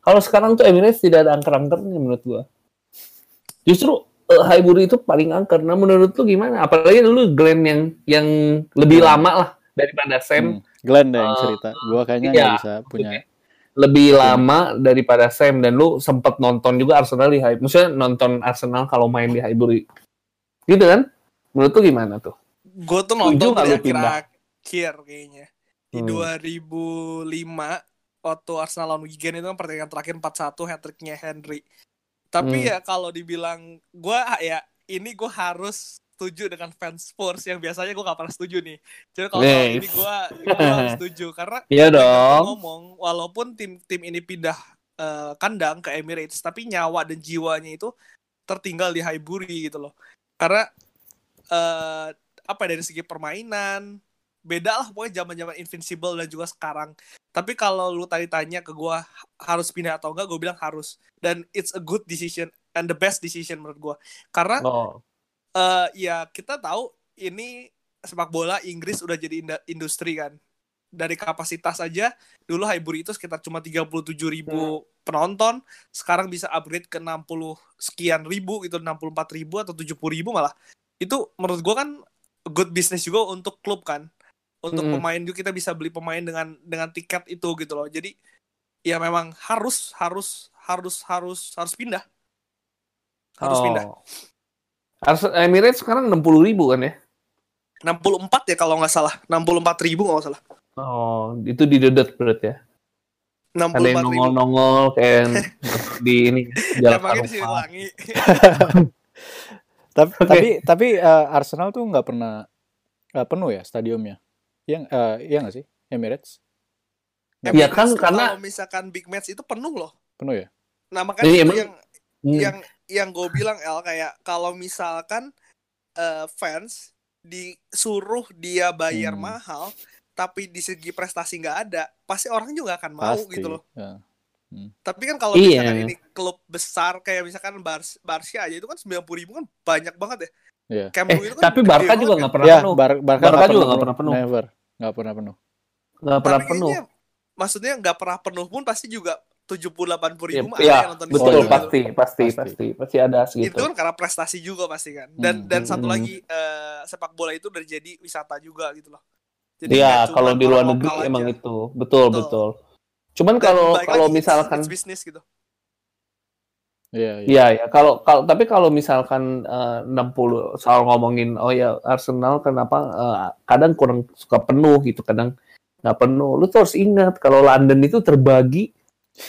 Kalau sekarang tuh Emirates tidak ada angker-angkernya menurut gue. Justru eh, Highbury itu paling angker. Nah menurut lu gimana? Apalagi dulu Glenn yang yang lebih Hmm. lama lah daripada Sam Hmm. Glenn deh yang Eh, cerita. Gua kayaknya iya. nggak bisa punya. lebih lama daripada Sam dan lu sempat nonton juga Arsenal di Highbury. Maksudnya nonton Arsenal kalau main di Highbury. Gitu kan? Menurut lu gimana tuh? Gue tuh nonton dari akhir-akhir kayaknya. Di Hmm. 2005 waktu Arsenal lawan Wigan itu kan pertandingan terakhir 4-1 hat-tricknya Henry. Tapi Hmm. ya kalau dibilang gue ya ini gue harus setuju dengan fans Spurs yang biasanya gue gak pernah setuju nih. Jadi kalau ini gue harus setuju karena Iya dong. ngomong walaupun tim tim ini pindah eh, kandang ke Emirates tapi nyawa dan jiwanya itu tertinggal di Highbury gitu loh. Karena eh apa ya, dari segi permainan beda lah pokoknya zaman-zaman Invincible dan juga sekarang. Tapi kalau lu tadi tanya ke gua harus pindah atau enggak, gue bilang harus. Dan it's a good decision and the best decision menurut gua. Karena Oh. eh ya kita tahu ini sepak bola Inggris udah jadi industri kan. Dari kapasitas aja dulu Highbury itu sekitar cuma 37 ribu penonton, sekarang bisa upgrade ke 60 sekian ribu gitu 64 ribu atau 70 ribu malah. Itu menurut gua kan good business juga untuk klub kan. Untuk Mm-mm. pemain juga kita bisa beli pemain dengan dengan tiket itu gitu loh. Jadi ya memang harus harus harus harus harus pindah. Harus pindah. Oh. Ars- Emirates sekarang 60 ribu kan ya? 64 ya kalau nggak salah. 64 ribu nggak salah. Oh, itu didedet berarti ya? Ada 64 yang nongol-nongol kayak di ini jalan Emangnya di. Siliwangi. Tapi Oke. tapi tapi eh, Arsenal tuh nggak pernah eh, penuh ya stadiumnya. Yang eh iya nggak sih? Emirates Iya kan, karena- kalau misalkan big match itu penuh loh. penuh ya? Nah makanya Iya, emang- yang Hmm. yang yang gue bilang El kayak kalau misalkan eh, fans disuruh dia bayar Hmm. mahal tapi di segi prestasi nggak ada pasti orang juga akan mau Pasti. gitu loh Ya. tapi kan kalau Iya. misalkan ini klub besar kayak misalkan Bars Barca aja itu kan 90 ribu kan banyak banget ya Iya. Camp Eh, itu kan tapi Barca juga kan. nggak pernah Ya, penuh. Bar Barca Barca juga nggak pernah penuh. Never. Nggak pernah penuh. Nggak pernah tapi penuh. maksudnya nggak pernah penuh pun pasti juga 70 80 Iya, ribu mah iya, ada yang nonton di betul iya. gitu. pasti, pasti, Pasti. pasti, pasti ada itu segitu. kan karena prestasi juga pasti kan dan Hmm, dan hmm, satu hmm. lagi eh, sepak bola itu udah jadi wisata juga gitu loh jadi Iya, kalau di luar negeri emang aja. itu, betul, Betul. betul. Cuman Dan kalau kalau lagi, misalkan it's business gitu Iya, iya. Iya ya, kalau kalau tapi kalau misalkan eh, 60 soal ngomongin oh ya Arsenal kenapa eh, kadang kurang suka penuh gitu, kadang nggak penuh. Lu tuh harus ingat kalau London itu terbagi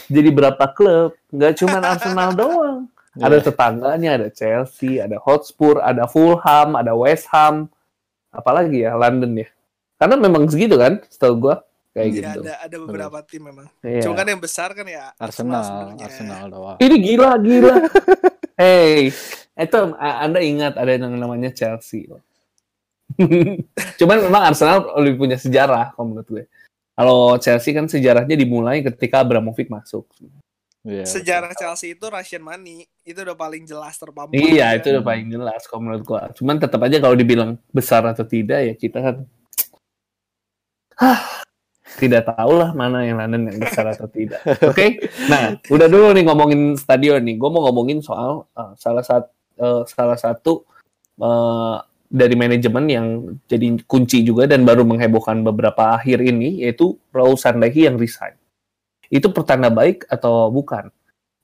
jadi berapa klub, nggak cuma Arsenal doang. Iya. Ada tetangganya, ada Chelsea, ada Hotspur, ada Fulham, ada West Ham, apalagi ya London ya. Karena memang segitu kan, setahu gua kayak Iya, gitu. ada ada beberapa tim memang Iya. cuma kan yang besar kan ya Arsenal, sebenarnya. Arsenal doang. Ini gila, gila. hey, itu a- Anda ingat ada yang namanya Chelsea. Cuman memang Arsenal lebih punya sejarah, kalau menurut gue. Kalau Chelsea kan sejarahnya dimulai ketika Abramovich masuk. Iya. sejarah Chelsea itu Russian money itu udah paling jelas terpampang Iya, ya. itu udah paling jelas kalau menurut gue. Cuman tetap aja kalau dibilang besar atau tidak ya kita kan Hah, tidak tahu lah mana yang London yang besar atau tidak. Oke, nah udah dulu nih ngomongin stadion nih. Gue mau ngomongin soal uh, salah satu salah satu uh, dari manajemen yang jadi kunci juga dan baru menghebohkan beberapa akhir ini yaitu Raul Sandahi yang resign. Itu pertanda baik atau bukan?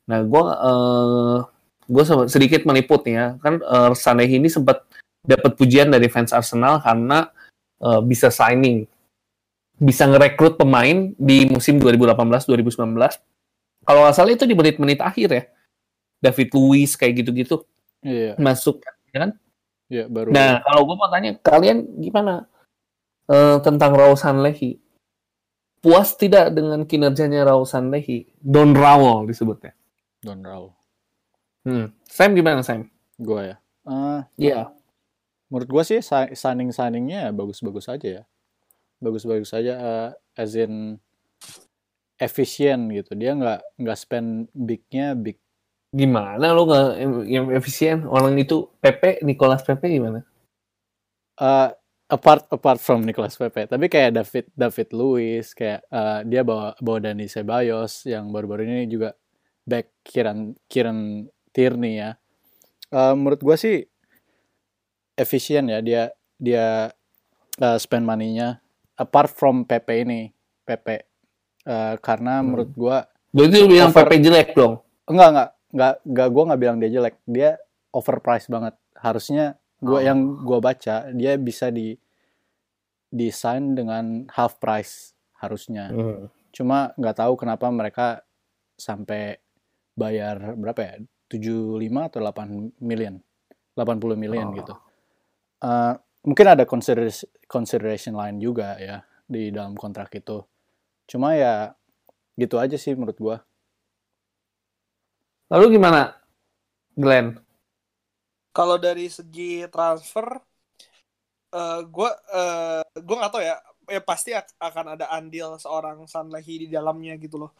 Nah, gue uh, gue sedikit meliput nih ya kan uh, Sandahi ini sempat dapat pujian dari fans Arsenal karena uh, bisa signing bisa ngerekrut pemain di musim 2018-2019. Kalau nggak salah itu di menit-menit akhir ya. David Luiz kayak gitu-gitu Iya, masuk, ya kan? iya baru. Nah, kalau gue mau tanya kalian gimana eh, tentang Raul Sanlehi? Puas tidak dengan kinerjanya Raul Sanlehi? Don Raul disebutnya. Don Raul. Hmm. Sam gimana Sam? Gue ya. Eh, Iya. menurut gua sih si- signing signingnya bagus-bagus aja ya bagus-bagus aja eh, as in efisien gitu dia nggak nggak spend bignya big Gimana lo nggak yang efisien? Orang itu Pepe, Nicolas Pepe gimana? eh, apart apart from Nicolas Pepe tapi kayak David David Luiz kayak eh, dia bawa bawa Dani Ceballos yang baru-baru ini juga back Kieran Kieran Tierney ya Eh, menurut gua sih efisien ya dia dia eh, spend money-nya apart from Pepe ini Pepe Eh, karena Hmm. menurut gua Berarti lu bilang Over- Pepe jelek dong? enggak enggak enggak enggak gua nggak bilang dia jelek dia overpriced banget harusnya gua Oh. yang gua baca dia bisa di desain dengan half price harusnya Hmm. cuma nggak tahu kenapa mereka sampai bayar berapa ya 75 atau 8 million 80 million Oh. gitu Eh, mungkin ada consideration consideration lain juga ya di dalam kontrak itu cuma ya gitu aja sih menurut gua Lalu gimana, Glenn? Kalau dari segi transfer, eh gue eh gue nggak tahu ya, ya pasti ak- akan ada andil seorang Sanlehi di dalamnya gitu loh.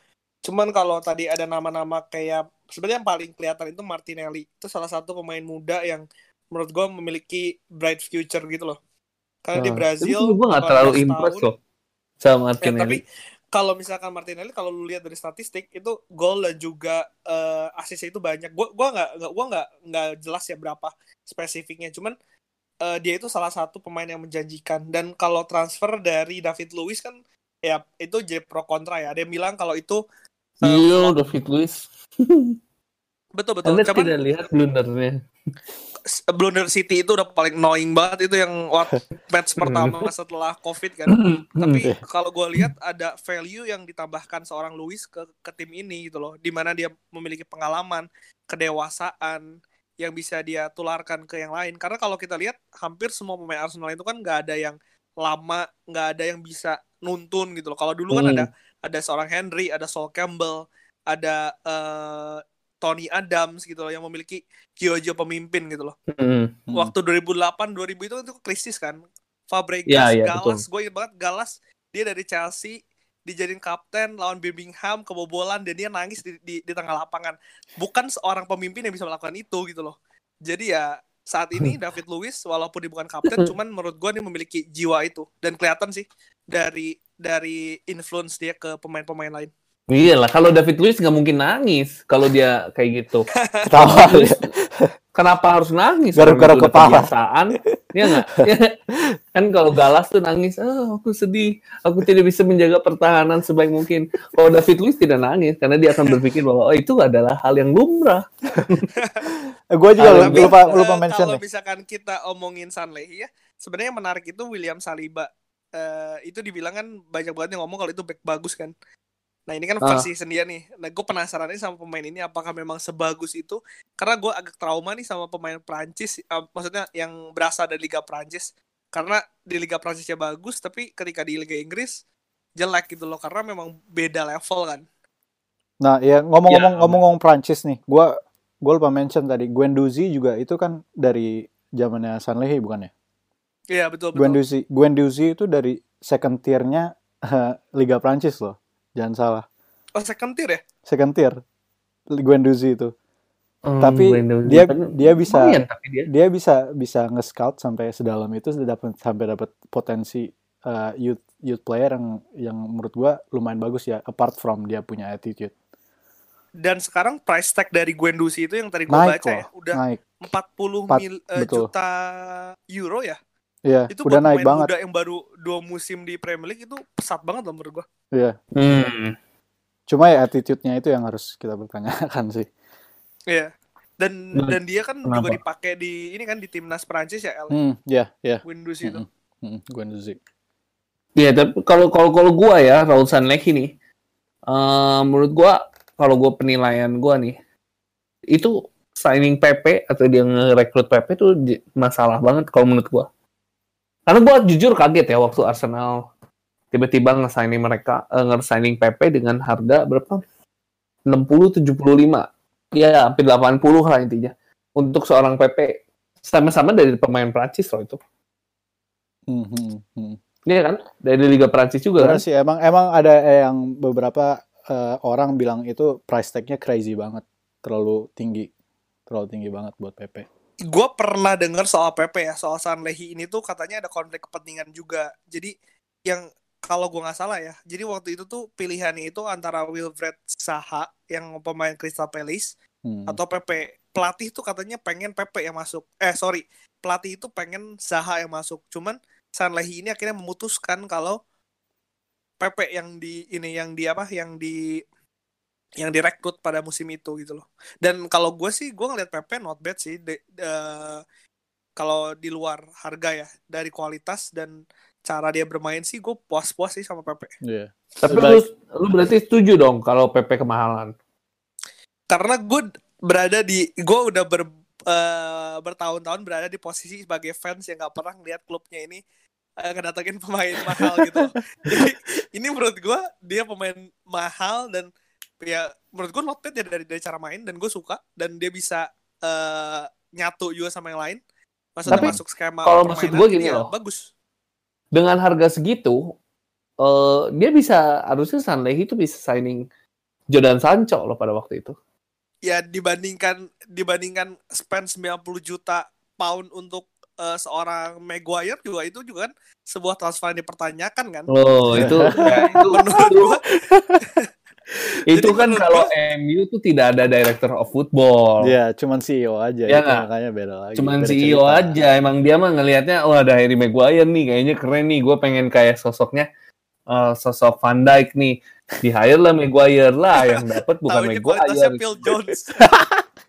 Cuman kalau tadi ada nama-nama kayak sebenarnya yang paling kelihatan itu Martinelli, itu salah satu pemain muda yang menurut gue memiliki bright future gitu loh. Karena di Nah, Brazil, tapi gue 18 terlalu impress loh sama Ya, tapi Martinelli. kalau misalkan Martinelli kalau lu lihat dari statistik itu gol dan juga eh assist itu banyak. Gua gua nggak gua nggak nggak jelas ya berapa spesifiknya. Cuman eh, dia itu salah satu pemain yang menjanjikan. Dan kalau transfer dari David Luiz kan ya itu jadi pro kontra ya. Ada yang bilang kalau itu Iya, David Luiz. betul betul. Anda Cuman tidak lihat blundernya. Blunder City itu udah paling annoying banget itu yang waktu match pertama setelah Covid kan. Tapi Iya. kalau gue lihat ada value yang ditambahkan seorang Luis ke ke tim ini gitu loh, di mana dia memiliki pengalaman, kedewasaan yang bisa dia tularkan ke yang lain. Karena kalau kita lihat hampir semua pemain Arsenal itu kan nggak ada yang lama, nggak ada yang bisa nuntun gitu loh. Kalau dulu kan Hmm. ada ada seorang Henry, ada Sol Campbell, ada eh, Tony Adams gitu loh yang memiliki jiwa-jiwa pemimpin gitu loh. Hmm. Hmm. waktu 2008 2000 itu itu krisis kan. Fabregas Ya, ya, Galas gue inget banget Galas dia dari Chelsea dijadiin kapten lawan Birmingham kebobolan dan dia nangis di, di, di tengah lapangan. Bukan seorang pemimpin yang bisa melakukan itu gitu loh. Jadi ya saat ini David Luiz walaupun dia bukan kapten cuman menurut gue dia memiliki jiwa itu. Dan kelihatan sih dari dari influence dia ke pemain-pemain lain Iya lah, kalau David Luiz nggak mungkin nangis kalau dia kayak gitu. ketawa Kenapa harus nangis? Udah kepala. Kebiasaan, ya nggak? kan kalau Galas tuh nangis, oh aku sedih, aku tidak bisa menjaga pertahanan sebaik mungkin. Kalau David Luiz tidak nangis, karena dia akan berpikir bahwa oh, itu adalah hal yang lumrah. gue juga Ah, lupa Tapi, lupa, eh, lupa mention kalau nih misalkan kita omongin Sanlehi ya, sebenarnya yang menarik itu William Saliba. Eh, itu dibilang kan banyak banget yang ngomong kalau itu back bagus kan. Nah ini kan Ah. versi sendia nih. Nah gue penasaran nih sama pemain ini apakah memang sebagus itu? Karena gue agak trauma nih sama pemain Prancis, eh, maksudnya yang berasal dari Liga Prancis. Karena di Liga Prancisnya bagus, tapi ketika di Liga Inggris jelek gitu loh. Karena memang beda level kan. Nah, ya ngomong-ngomong Ya. ngomong-ngomong Prancis nih, gua gua lupa mention tadi Guendouzi juga itu kan dari zamannya Sanlehi bukan ya? Iya betul betul. Guendouzi Guendouzi itu dari second tier-nya eh, Liga Prancis loh. Jangan salah. Oh second tier ya? Second tier Guendouzi itu. Hmm, Tapi Guendouzi. dia dia bisa lumayan, tapi dia. dia bisa bisa nge-scout sampai sedalam itu dapat sampai dapat potensi eh, youth youth player yang yang menurut gua lumayan bagus ya apart from dia punya attitude. Dan sekarang price tag dari Guendouzi itu yang tadi gue Naik baca loh, ya, udah Naik. 40 Empat- mil, betul. juta euro ya. Iya, Itu udah naik pemain banget. muda yang baru dua musim di Premier League itu pesat banget loh menurut gua. Iya. Hmm. Cuma ya attitude-nya itu yang harus kita pertanyakan sih. Iya. Dan Hmm. dan dia kan juga Kenapa? dipakai di ini kan di timnas Prancis ya, El. Hmm, ya, ya. Guendouzi itu. Hmm, Guendouzi. Iya, tapi kalau kalau kalau gua ya Raul Sanleki nih, eh, menurut gua kalau gua penilaian gua nih, itu signing PP atau dia ngerekrut PP itu masalah banget kalau menurut gua. Karena gua jujur kaget ya waktu Arsenal tiba-tiba nge-signing mereka eh, nge-signing PP dengan harga berapa? 60 75. Ya, hampir 80 lah intinya. Untuk seorang PP sama-sama dari pemain Prancis loh itu. Hmm, hmm, hmm. Iya kan? Dari Liga Prancis juga Bener kan? sih emang emang ada yang beberapa eh, orang bilang itu price tag-nya crazy banget, terlalu tinggi, terlalu tinggi banget buat PP. Gue pernah dengar soal PP ya soal Sanlehi ini tuh katanya ada konflik kepentingan juga. Jadi yang kalau gue nggak salah ya jadi waktu itu tuh pilihannya itu antara Wilfred Saha yang pemain Crystal Palace Hmm. atau PP pelatih tuh katanya pengen PP yang masuk. Eh sorry pelatih itu pengen Zaha yang masuk. Cuman Sanlehi ini akhirnya memutuskan kalau PP yang di ini yang di apa? Yang di yang direkrut pada musim itu gitu loh dan kalau gue sih gue ngeliat PP not bad sih de- de- kalau di luar harga ya dari kualitas dan cara dia bermain sih gue puas-puas sih sama PP Iya. Tapi lu, lu berarti setuju dong kalau PP kemahalan. karena gue berada di gue udah ber eh, bertahun-tahun berada di posisi sebagai fans yang nggak pernah ngeliat klubnya ini eh, ngedatengin pemain mahal gitu jadi ini menurut gue dia pemain mahal dan ya menurut gue not bad ya dari dari cara main dan gue suka dan dia bisa eh, nyatu juga sama yang lain. Maksudnya Tapi masuk skema kalau maksud jadi gini ya loh. bagus. Dengan harga segitu, eh dia bisa harusnya Sanlehi itu bisa signing Jordan Sancho loh pada waktu itu. ya dibandingkan dibandingkan spend 90 juta pound untuk eh, seorang Maguire juga itu juga kan sebuah transfer yang dipertanyakan kan? Oh, itu ya, itu menurut gua itu Jadi kan kalau MU tuh tidak ada director of football. Iya, cuman CEO aja Iya nggak? makanya beda lagi. Cuman beda CEO cerita. aja, emang dia mah ngelihatnya, wah ada Harry Maguire nih, kayaknya keren nih, gue pengen kayak sosoknya, eh, sosok Van Dijk nih, di hire lah Maguire lah, yang dapat bukan Taunya kualitasnya Maguire. Phil Jones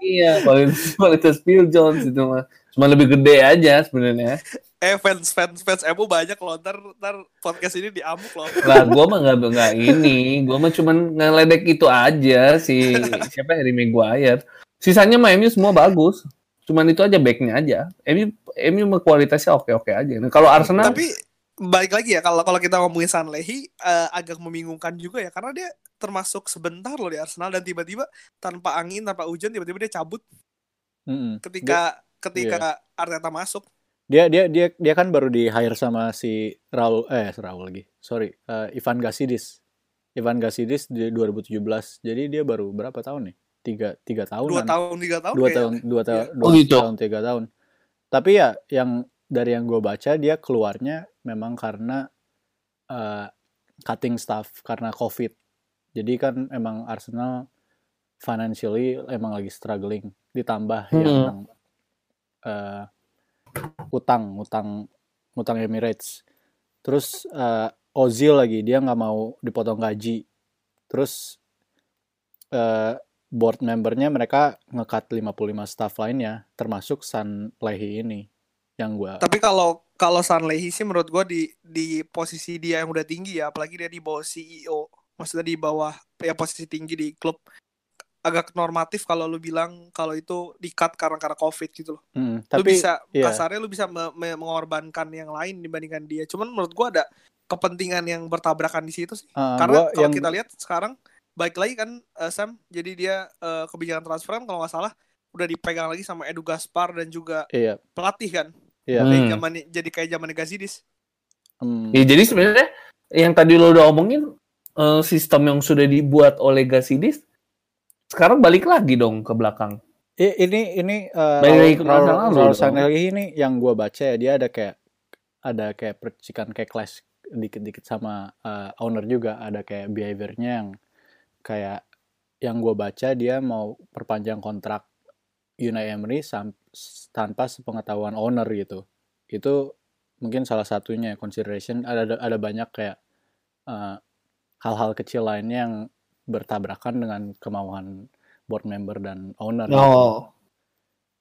Iya, kualitas, kualitas Phil Jones itu mah, cuma lebih gede aja sebenarnya. eh fans fans fans MU banyak loh ntar ntar podcast ini diamuk loh Lah, gue mah nggak nggak ini, gue mah cuman ngeledek itu aja si siapa Harry Maguire. Sisanya mah MU semua bagus, cuman itu aja backnya aja. MU MU mah kualitasnya oke oke aja. Nah, kalau Arsenal tapi balik lagi ya kalau kalau kita ngomongin Sanlehi eh, agak membingungkan juga ya karena dia termasuk sebentar loh di Arsenal dan tiba-tiba tanpa angin tanpa hujan tiba-tiba dia cabut Mm-mm. ketika ketika Iya. Arteta masuk Dia dia dia dia kan baru di hire sama si Raul eh Raul lagi. Sorry, eh, Ivan Gasidis. Ivan Gasidis di 2017. Jadi dia baru berapa tahun nih? Tiga tiga tahunan. dua tahun tiga tahun dua tahun dua tahun Iya. dua Oh, gitu. tahun tiga tahun tapi ya yang dari yang gue baca dia keluarnya memang karena eh, cutting staff karena covid jadi kan emang Arsenal financially emang lagi struggling ditambah Hmm. yang eh, utang utang utang Emirates. Terus eh, Ozil lagi dia nggak mau dipotong gaji. Terus eh, board membernya mereka ngekat 55 staff lainnya termasuk San Lehi ini yang gua Tapi kalau kalau Sanlehi sih menurut gua di di posisi dia yang udah tinggi ya, apalagi dia di bawah CEO, maksudnya di bawah ya posisi tinggi di klub agak normatif kalau lu bilang kalau itu di-cut karena karena Covid gitu loh. Mm, lu tapi bisa iya. kasarnya lu bisa me- me- mengorbankan yang lain dibandingkan dia. Cuman menurut gua ada kepentingan yang bertabrakan di situ sih. uh, karena kalau yang kita lihat sekarang baik lagi kan eh, Sam, jadi dia eh, kebijakan transfer kan kalau nggak salah udah dipegang lagi sama Edu Gaspar dan juga iya pelatih kan. iya Hmm. Zaman jadi kayak zaman Gazidis. mm, Ya, jadi sebenarnya yang tadi lo udah omongin eh, sistem yang sudah dibuat oleh Gasidis sekarang balik lagi dong ke belakang. I- ini ini uh, Balik lagi ke Raul, masa lalu ini yang gua baca ya dia ada kayak ada kayak percikan kayak clash dikit-dikit sama uh, owner juga. Ada kayak behaviornya yang kayak yang gua baca dia mau perpanjang kontrak Unai Emery tanpa sepengetahuan owner gitu. Itu mungkin salah satunya consideration. Ada ada, ada banyak kayak uh, hal-hal kecil lainnya yang bertabrakan dengan kemauan board member dan owner gitu. Oh.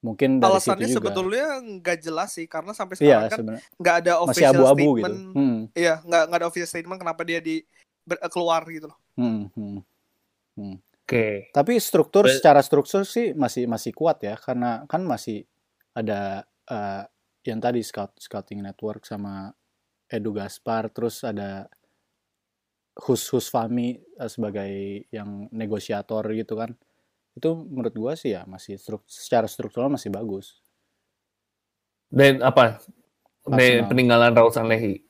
mungkin dari Alasannya situ juga sebetulnya nggak jelas sih karena sampai iya sekarang kan sebenarnya nggak ada masih official abu-abu gitu statement. hmm, Iya, nggak nggak ada official statement kenapa dia di ber- keluar gitu loh. hmm, hmm. Oke. tapi struktur secara struktur sih masih masih kuat ya karena kan masih ada eh, yang tadi scout scouting network sama Edu Gaspar terus ada Hus Hus Fami eh, sebagai yang negosiator gitu kan itu menurut gua sih ya masih struk secara struktural masih bagus Dan apa? Arsenal. peninggalan Raul Sanlehi.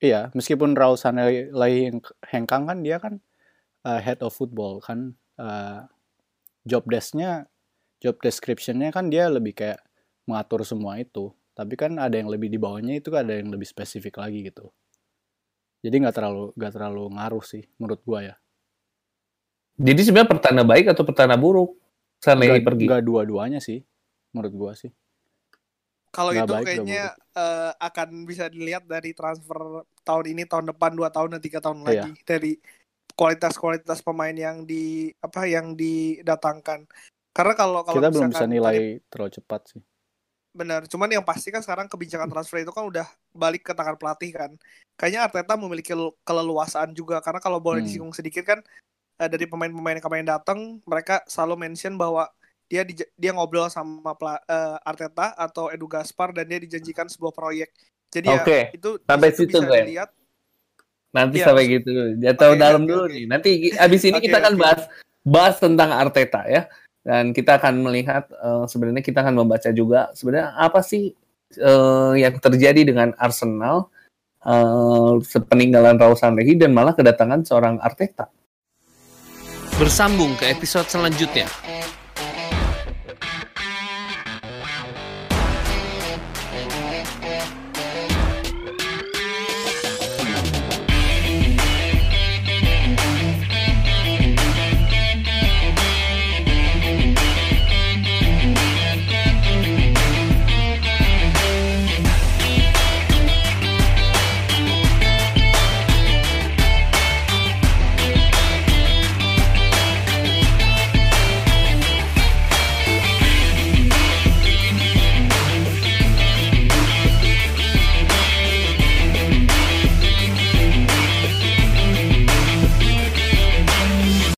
Iya, meskipun Raul Sanlai hengkang kan dia kan uh, head of football kan uh, job desk-nya job description-nya kan dia lebih kayak mengatur semua itu. Tapi kan ada yang lebih di bawahnya itu ada yang lebih spesifik lagi gitu. Jadi nggak terlalu nggak terlalu ngaruh sih menurut gua ya. Jadi sebenarnya pertanda baik atau pertanda buruk Sanlehi Nggak- pergi? nggak dua-duanya sih menurut gua sih. Kalau itu baik, kayaknya eh, akan bisa dilihat dari transfer tahun ini, tahun depan, dua tahun dan tiga tahun Iya. lagi dari kualitas-kualitas pemain yang di apa yang didatangkan. Karena kalau kalau Kita belum bisa nilai tadi- terlalu cepat sih. Benar, cuman yang pasti kan sekarang kebijakan transfer itu kan udah balik ke tangan pelatih kan. Kayaknya Arteta memiliki keleluasaan juga karena kalau boleh Hmm. disinggung sedikit kan eh, dari pemain-pemain yang kemarin datang, mereka selalu mention bahwa dia di- dia ngobrol sama eh, Arteta atau Edu Gaspar dan dia dijanjikan sebuah proyek. Jadi ya Oke, itu sampai situ bisa Glenn. dilihat Nanti Iya, sampai gitu. Jatuh Oke, dalam oke, dulu oke. nih. Nanti abis ini Oke, kita akan oke. bahas bahas tentang Arteta ya. Dan kita akan melihat eh, sebenarnya kita akan membaca juga sebenarnya apa sih eh, yang terjadi dengan Arsenal eh, sepeninggalan Raul Sanlehi dan malah kedatangan seorang Arteta. Bersambung ke episode selanjutnya.